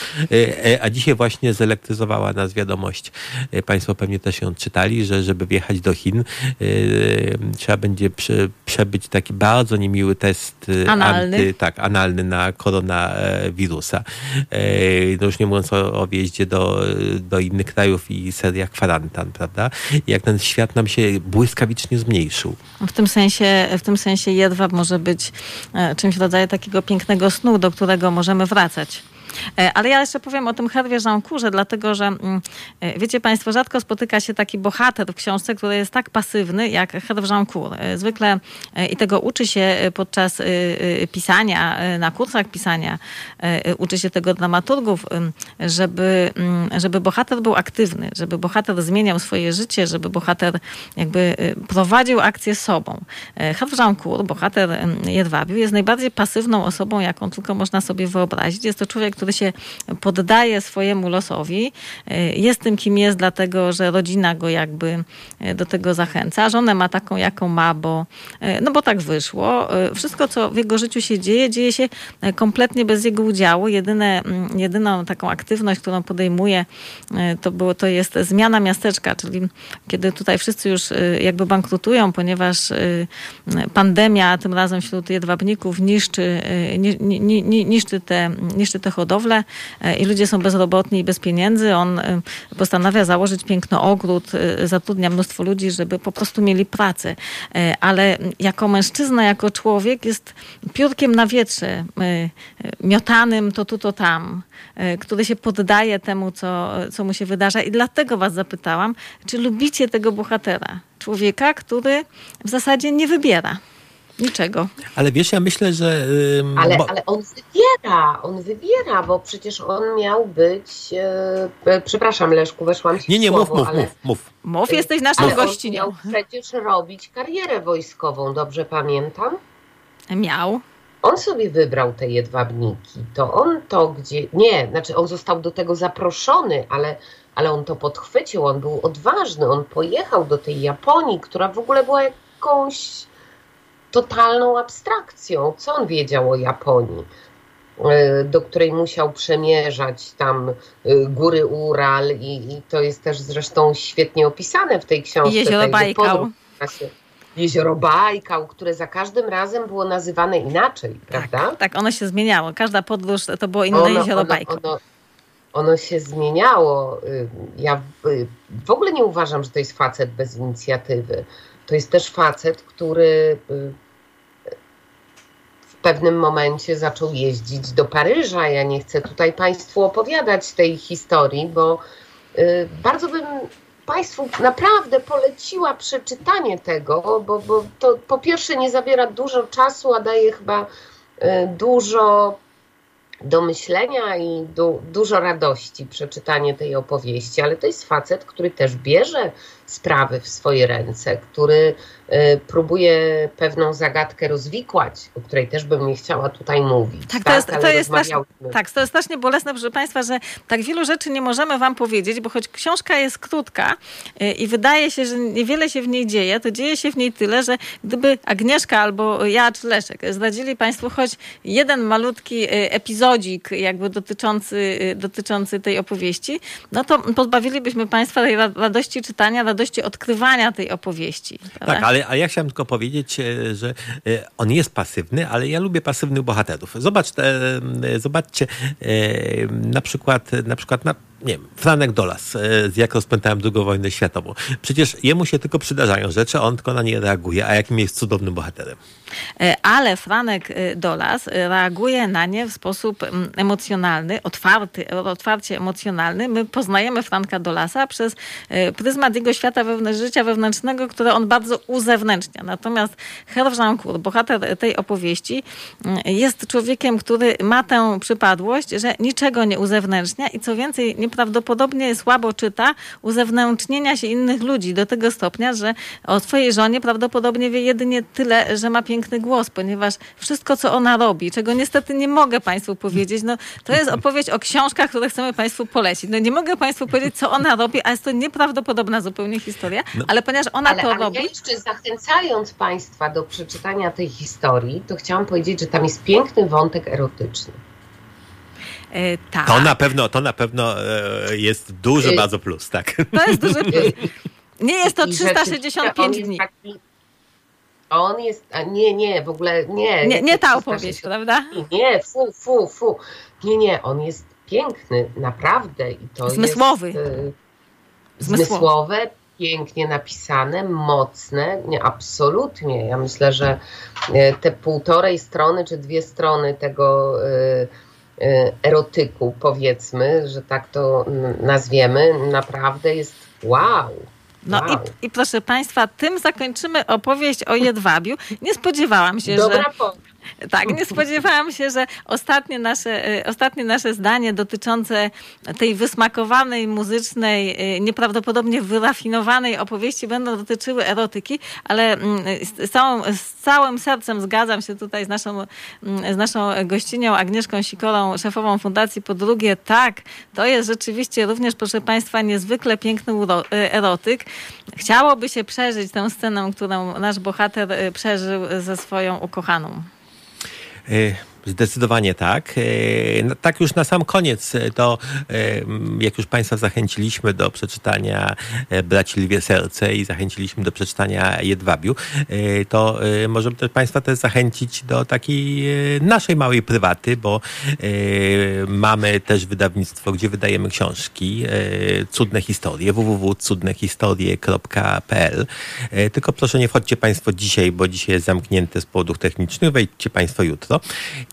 Speaker 2: a dzisiaj właśnie zelektryzowała nas wiadomość. Państwo pewnie też ją czytali, że że żeby wjechać do Chin, yy, trzeba będzie prze, przebyć taki bardzo niemiły test
Speaker 3: yy, analny, anty,
Speaker 2: tak, analny na koronawirusa. Yy, no już nie mówiąc o, o wjeździe do, do innych krajów i seriach kwarantan, prawda? Jak ten świat nam się błyskawicznie zmniejszył.
Speaker 3: W tym sensie, w tym sensie jedwab może być e, czymś w rodzaju takiego pięknego snu, do którego możemy wracać. E, ale ja jeszcze powiem o tym Herwie Jeancourze, dlatego że mm, e, wiecie Państwo, rzadko spotyka się taki bohater w książce, który jest tak pasywny jak Herve Jeancourt. E, zwykle i tego uczy się podczas pisania, na kursach pisania, uczy się tego dramaturgów, żeby, mm, żeby bohater był aktywny, żeby bohater zmieniał swoje życie, żeby bohater jakby prowadził akcję sobą. Herve Jeancourt, bohater Jedwabiu, jest najbardziej pasywną osobą, jaką tylko można sobie wyobrazić. Jest to człowiek, który który się poddaje swojemu losowi, e, jest tym, kim jest, dlatego że rodzina go jakby e, do tego zachęca. Żonę ma taką, jaką ma, bo, e, no bo tak wyszło. Wszystko, co w jego życiu się dzieje, dzieje się kompletnie bez jego udziału. Jedyne, mm, jedyną taką aktywność, którą podejmuje, to, było, to jest zmiana miasteczka, czyli kiedy tutaj wszyscy już jakby bankrutują, ponieważ pandemia tym razem wśród jedwabników niszczy, niszczy, te, niszczy te hodowle, hodowlę e, i ludzie są bezrobotni i bez pieniędzy. On e, postanawia założyć piękny ogród, e, zatrudnia mnóstwo ludzi, żeby po prostu mieli pracę. Ale jako mężczyzna, jako człowiek jest piórkiem na wietrze, miotanym to tu, to tam, który się poddaje temu, co, co mu się wydarza. I dlatego was zapytałam, czy lubicie tego bohatera? Człowieka, który w zasadzie nie wybiera. Niczego.
Speaker 2: Ale wiesz, ja myślę, że.
Speaker 4: ale, bo... ale on wybiera, on wybiera, bo przecież on miał być. E, przepraszam, Leszku, weszłam ci
Speaker 2: Nie, nie,
Speaker 4: słowo,
Speaker 2: mów, mów,
Speaker 4: ale...
Speaker 2: mów, mów.
Speaker 3: Mów, jesteś naszą ale gościnią.
Speaker 4: On miał przecież robić karierę wojskową, dobrze pamiętam?
Speaker 3: Miał.
Speaker 4: On sobie wybrał te jedwabniki. To on to gdzie. Nie, znaczy on został do tego zaproszony, ale, ale on to podchwycił, on był odważny, on pojechał do tej Japonii, która w ogóle była jakąś totalną abstrakcją. Co on wiedział o Japonii? E, do której musiał przemierzać tam e, góry Ural i, i to jest też zresztą świetnie opisane w tej książce.
Speaker 3: Jezioro Bajkał.
Speaker 4: Jezioro Bajkał, które za każdym razem było nazywane inaczej,
Speaker 3: tak,
Speaker 4: prawda?
Speaker 3: Tak, ono się zmieniało. Każda podróż to było inne ono, jezioro ono, Bajkał. Ono,
Speaker 4: ono się zmieniało. Y, ja w ogóle nie uważam, że to jest facet bez inicjatywy. To jest też facet, który w pewnym momencie zaczął jeździć do Paryża. Ja nie chcę tutaj Państwu opowiadać tej historii, bo bardzo bym Państwu naprawdę poleciła przeczytanie tego, bo, bo to po pierwsze nie zabiera dużo czasu, a daje chyba dużo do myślenia i du, dużo radości przeczytanie tej opowieści, ale to jest facet, który też bierze sprawy w swoje ręce, który y, próbuje pewną zagadkę rozwikłać, o której też bym nie chciała tutaj mówić.
Speaker 3: Tak, to jest, to jest strasznie, tak, to jest strasznie bolesne, proszę Państwa, że tak wielu rzeczy nie możemy Wam powiedzieć, bo choć książka jest krótka y, i wydaje się, że niewiele się w niej dzieje, to dzieje się w niej tyle, że gdyby Agnieszka albo ja czy Leszek zdradzili Państwu choć jeden malutki y, epizodzik jakby dotyczący, dotyczący tej opowieści, no to pozbawilibyśmy Państwa tej radości czytania, radości odkrywania tej opowieści.
Speaker 2: Prawda? Tak, ale, ale ja chciałem tylko powiedzieć, e, że e, on jest pasywny, ale ja lubię pasywnych bohaterów. Zobacz, e, zobaczcie na przykład, na przykład na nie wiem, Franek Dolas, z jak rozpętałem II wojnę światową. Przecież jemu się tylko przydarzają rzeczy, on tylko na nie reaguje, a jakim jest cudownym bohaterem.
Speaker 3: Ale Franek Dolas reaguje na nie w sposób emocjonalny, otwarty, otwarcie emocjonalny. My poznajemy Franka Dolasa przez pryzmat jego świata wewnętrz, życia wewnętrznego, które on bardzo uzewnętrznia. Natomiast Herw bohater tej opowieści, mm, jest człowiekiem, który ma tę przypadłość, że niczego nie uzewnętrznia i co więcej, nieprawdopodobnie słabo czyta uzewnętrznienia się innych ludzi do tego stopnia, że o swojej żonie prawdopodobnie wie jedynie tyle, że ma piękny głos, ponieważ wszystko, co ona robi, czego niestety nie mogę Państwu powiedzieć, no, to jest opowieść o książkach, które chcemy Państwu polecić. No, nie mogę Państwu powiedzieć, co ona robi, a jest to nieprawdopodobna zupełnie historię, no. ale ponieważ ona
Speaker 4: ale,
Speaker 3: to
Speaker 4: ale
Speaker 3: robi...
Speaker 4: Ja jeszcze zachęcając Państwa do przeczytania tej historii, to chciałam powiedzieć, że tam jest piękny wątek erotyczny.
Speaker 3: E, tak.
Speaker 2: To na pewno, to na pewno e, jest duży e, bardzo plus, tak.
Speaker 3: To jest duży plus. (laughs) Nie jest to 365 dni. Taki,
Speaker 4: on jest, a nie, nie, w ogóle nie.
Speaker 3: Nie, nie ta opowieść, prawda?
Speaker 4: Nie, fu, fu, fu. Nie, nie, on jest piękny, naprawdę. I to
Speaker 3: Zmysłowy.
Speaker 4: Jest, zmysłowe, pięknie napisane, mocne. Nie, absolutnie. Ja myślę, że te półtorej strony czy dwie strony tego e, erotyku, powiedzmy, że tak to nazwiemy, naprawdę jest wow.
Speaker 3: No wow. i, i, proszę Państwa, tym zakończymy opowieść o jedwabiu. Nie spodziewałam się, Dobra że... Po tak, nie spodziewałam się, że ostatnie nasze, y, ostatnie nasze zdanie dotyczące tej wysmakowanej, muzycznej, y, nieprawdopodobnie wyrafinowanej opowieści będą dotyczyły erotyki, ale mm, z, całą, z całym sercem zgadzam się tutaj z naszą, mm, z naszą gościnią Agnieszką Sikorą, szefową Fundacji Po drugie, tak, to jest rzeczywiście również, proszę Państwa, niezwykle piękny y, erotyk. Chciałoby się przeżyć tę scenę, którą nasz bohater przeżył ze swoją ukochaną.
Speaker 2: Eh, Zdecydowanie tak. E, no, tak już na sam koniec, e, to e, jak już Państwa zachęciliśmy do przeczytania Braci Lwie Serce i zachęciliśmy do przeczytania Jedwabiu, to możemy też Państwa też zachęcić do takiej naszej małej prywaty, bo mamy też wydawnictwo, gdzie wydajemy książki, Cudne Historie, www.cudnehistorie.pl Tylko proszę nie wchodźcie Państwo dzisiaj, bo dzisiaj jest zamknięte z powodów technicznych, wejdźcie Państwo jutro.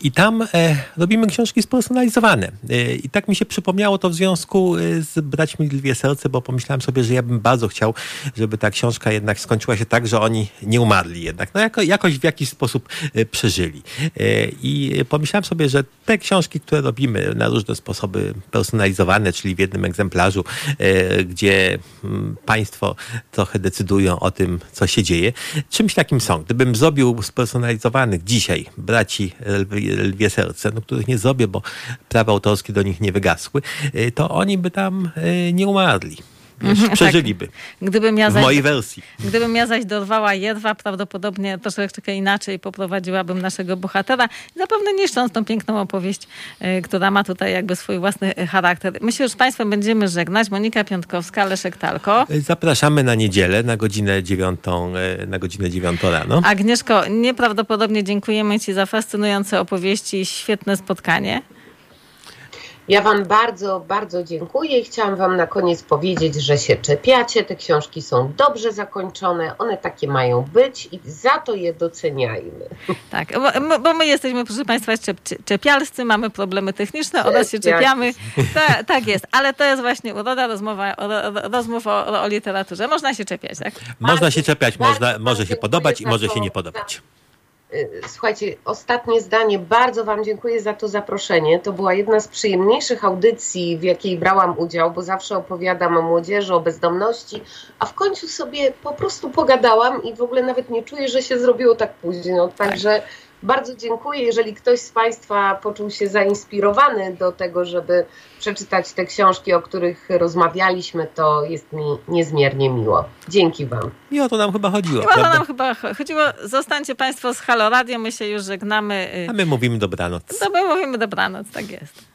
Speaker 2: I tam e, robimy książki spersonalizowane. E, I tak mi się przypomniało to w związku e, z Braćmi Lwie Serce, bo pomyślałem sobie, że ja bym bardzo chciał, żeby ta książka jednak skończyła się tak, że oni nie umarli jednak. No jako, jakoś w jakiś sposób e, przeżyli. E, I pomyślałem sobie, że te książki, które robimy na różne sposoby personalizowane, czyli w jednym egzemplarzu, gdzie mm, państwo trochę decydują o tym, co się dzieje, czymś takim są. Gdybym zrobił spersonalizowanych dzisiaj braci lwie serce, no, których nie zrobię, bo prawa autorskie do nich nie wygasły, y, to oni by tam y, nie umarli. Wiesz, tak. przeżyliby. Tak. Gdybym ja zaś, w mojej wersji.
Speaker 3: Gdybym ja zaś dorwała jedwa, prawdopodobnie troszeczkę inaczej poprowadziłabym naszego bohatera, zapewne niszcząc tą piękną opowieść, y, która ma tutaj jakby swój własny charakter. Myślę, że z Państwem będziemy żegnać. Monika Piątkowska, Leszek Talko.
Speaker 2: Zapraszamy na niedzielę na godzinę dziewiątą, na godzinę dziewiątą rano.
Speaker 3: Agnieszko, nieprawdopodobnie dziękujemy Ci za fascynujące opowieści i świetne spotkanie.
Speaker 4: Ja Wam bardzo, bardzo dziękuję i chciałam Wam na koniec powiedzieć, że się czepiacie. Te książki są dobrze zakończone, one takie mają być i za to je doceniajmy. (laughs)
Speaker 3: Tak, bo, bo my jesteśmy, proszę Państwa, czep, czepialscy, mamy problemy techniczne, oraz się czepiamy. Ta, tak jest, ale to jest właśnie uroda rozmowa, rozmów o, o literaturze. Można się czepiać, tak?
Speaker 2: Można się czepiać, można, może się podobać i może się nie podobać.
Speaker 4: Y, słuchajcie, ostatnie zdanie. Bardzo Wam dziękuję za to zaproszenie. To była jedna z przyjemniejszych audycji, w jakiej brałam udział, bo zawsze opowiadam o młodzieży, o bezdomności, a w końcu sobie po prostu pogadałam i w ogóle nawet nie czuję, że się zrobiło tak późno. Także. Bardzo dziękuję. Jeżeli ktoś z Państwa poczuł się zainspirowany do tego, żeby przeczytać te książki, o których rozmawialiśmy, to jest mi niezmiernie miło. Dzięki Wam.
Speaker 2: I o to nam chyba chodziło.
Speaker 3: I o to nam chyba chodziło. Zostańcie Państwo z Halo Radio, my się już żegnamy.
Speaker 2: A my mówimy dobranoc.
Speaker 3: No my mówimy dobranoc, tak jest.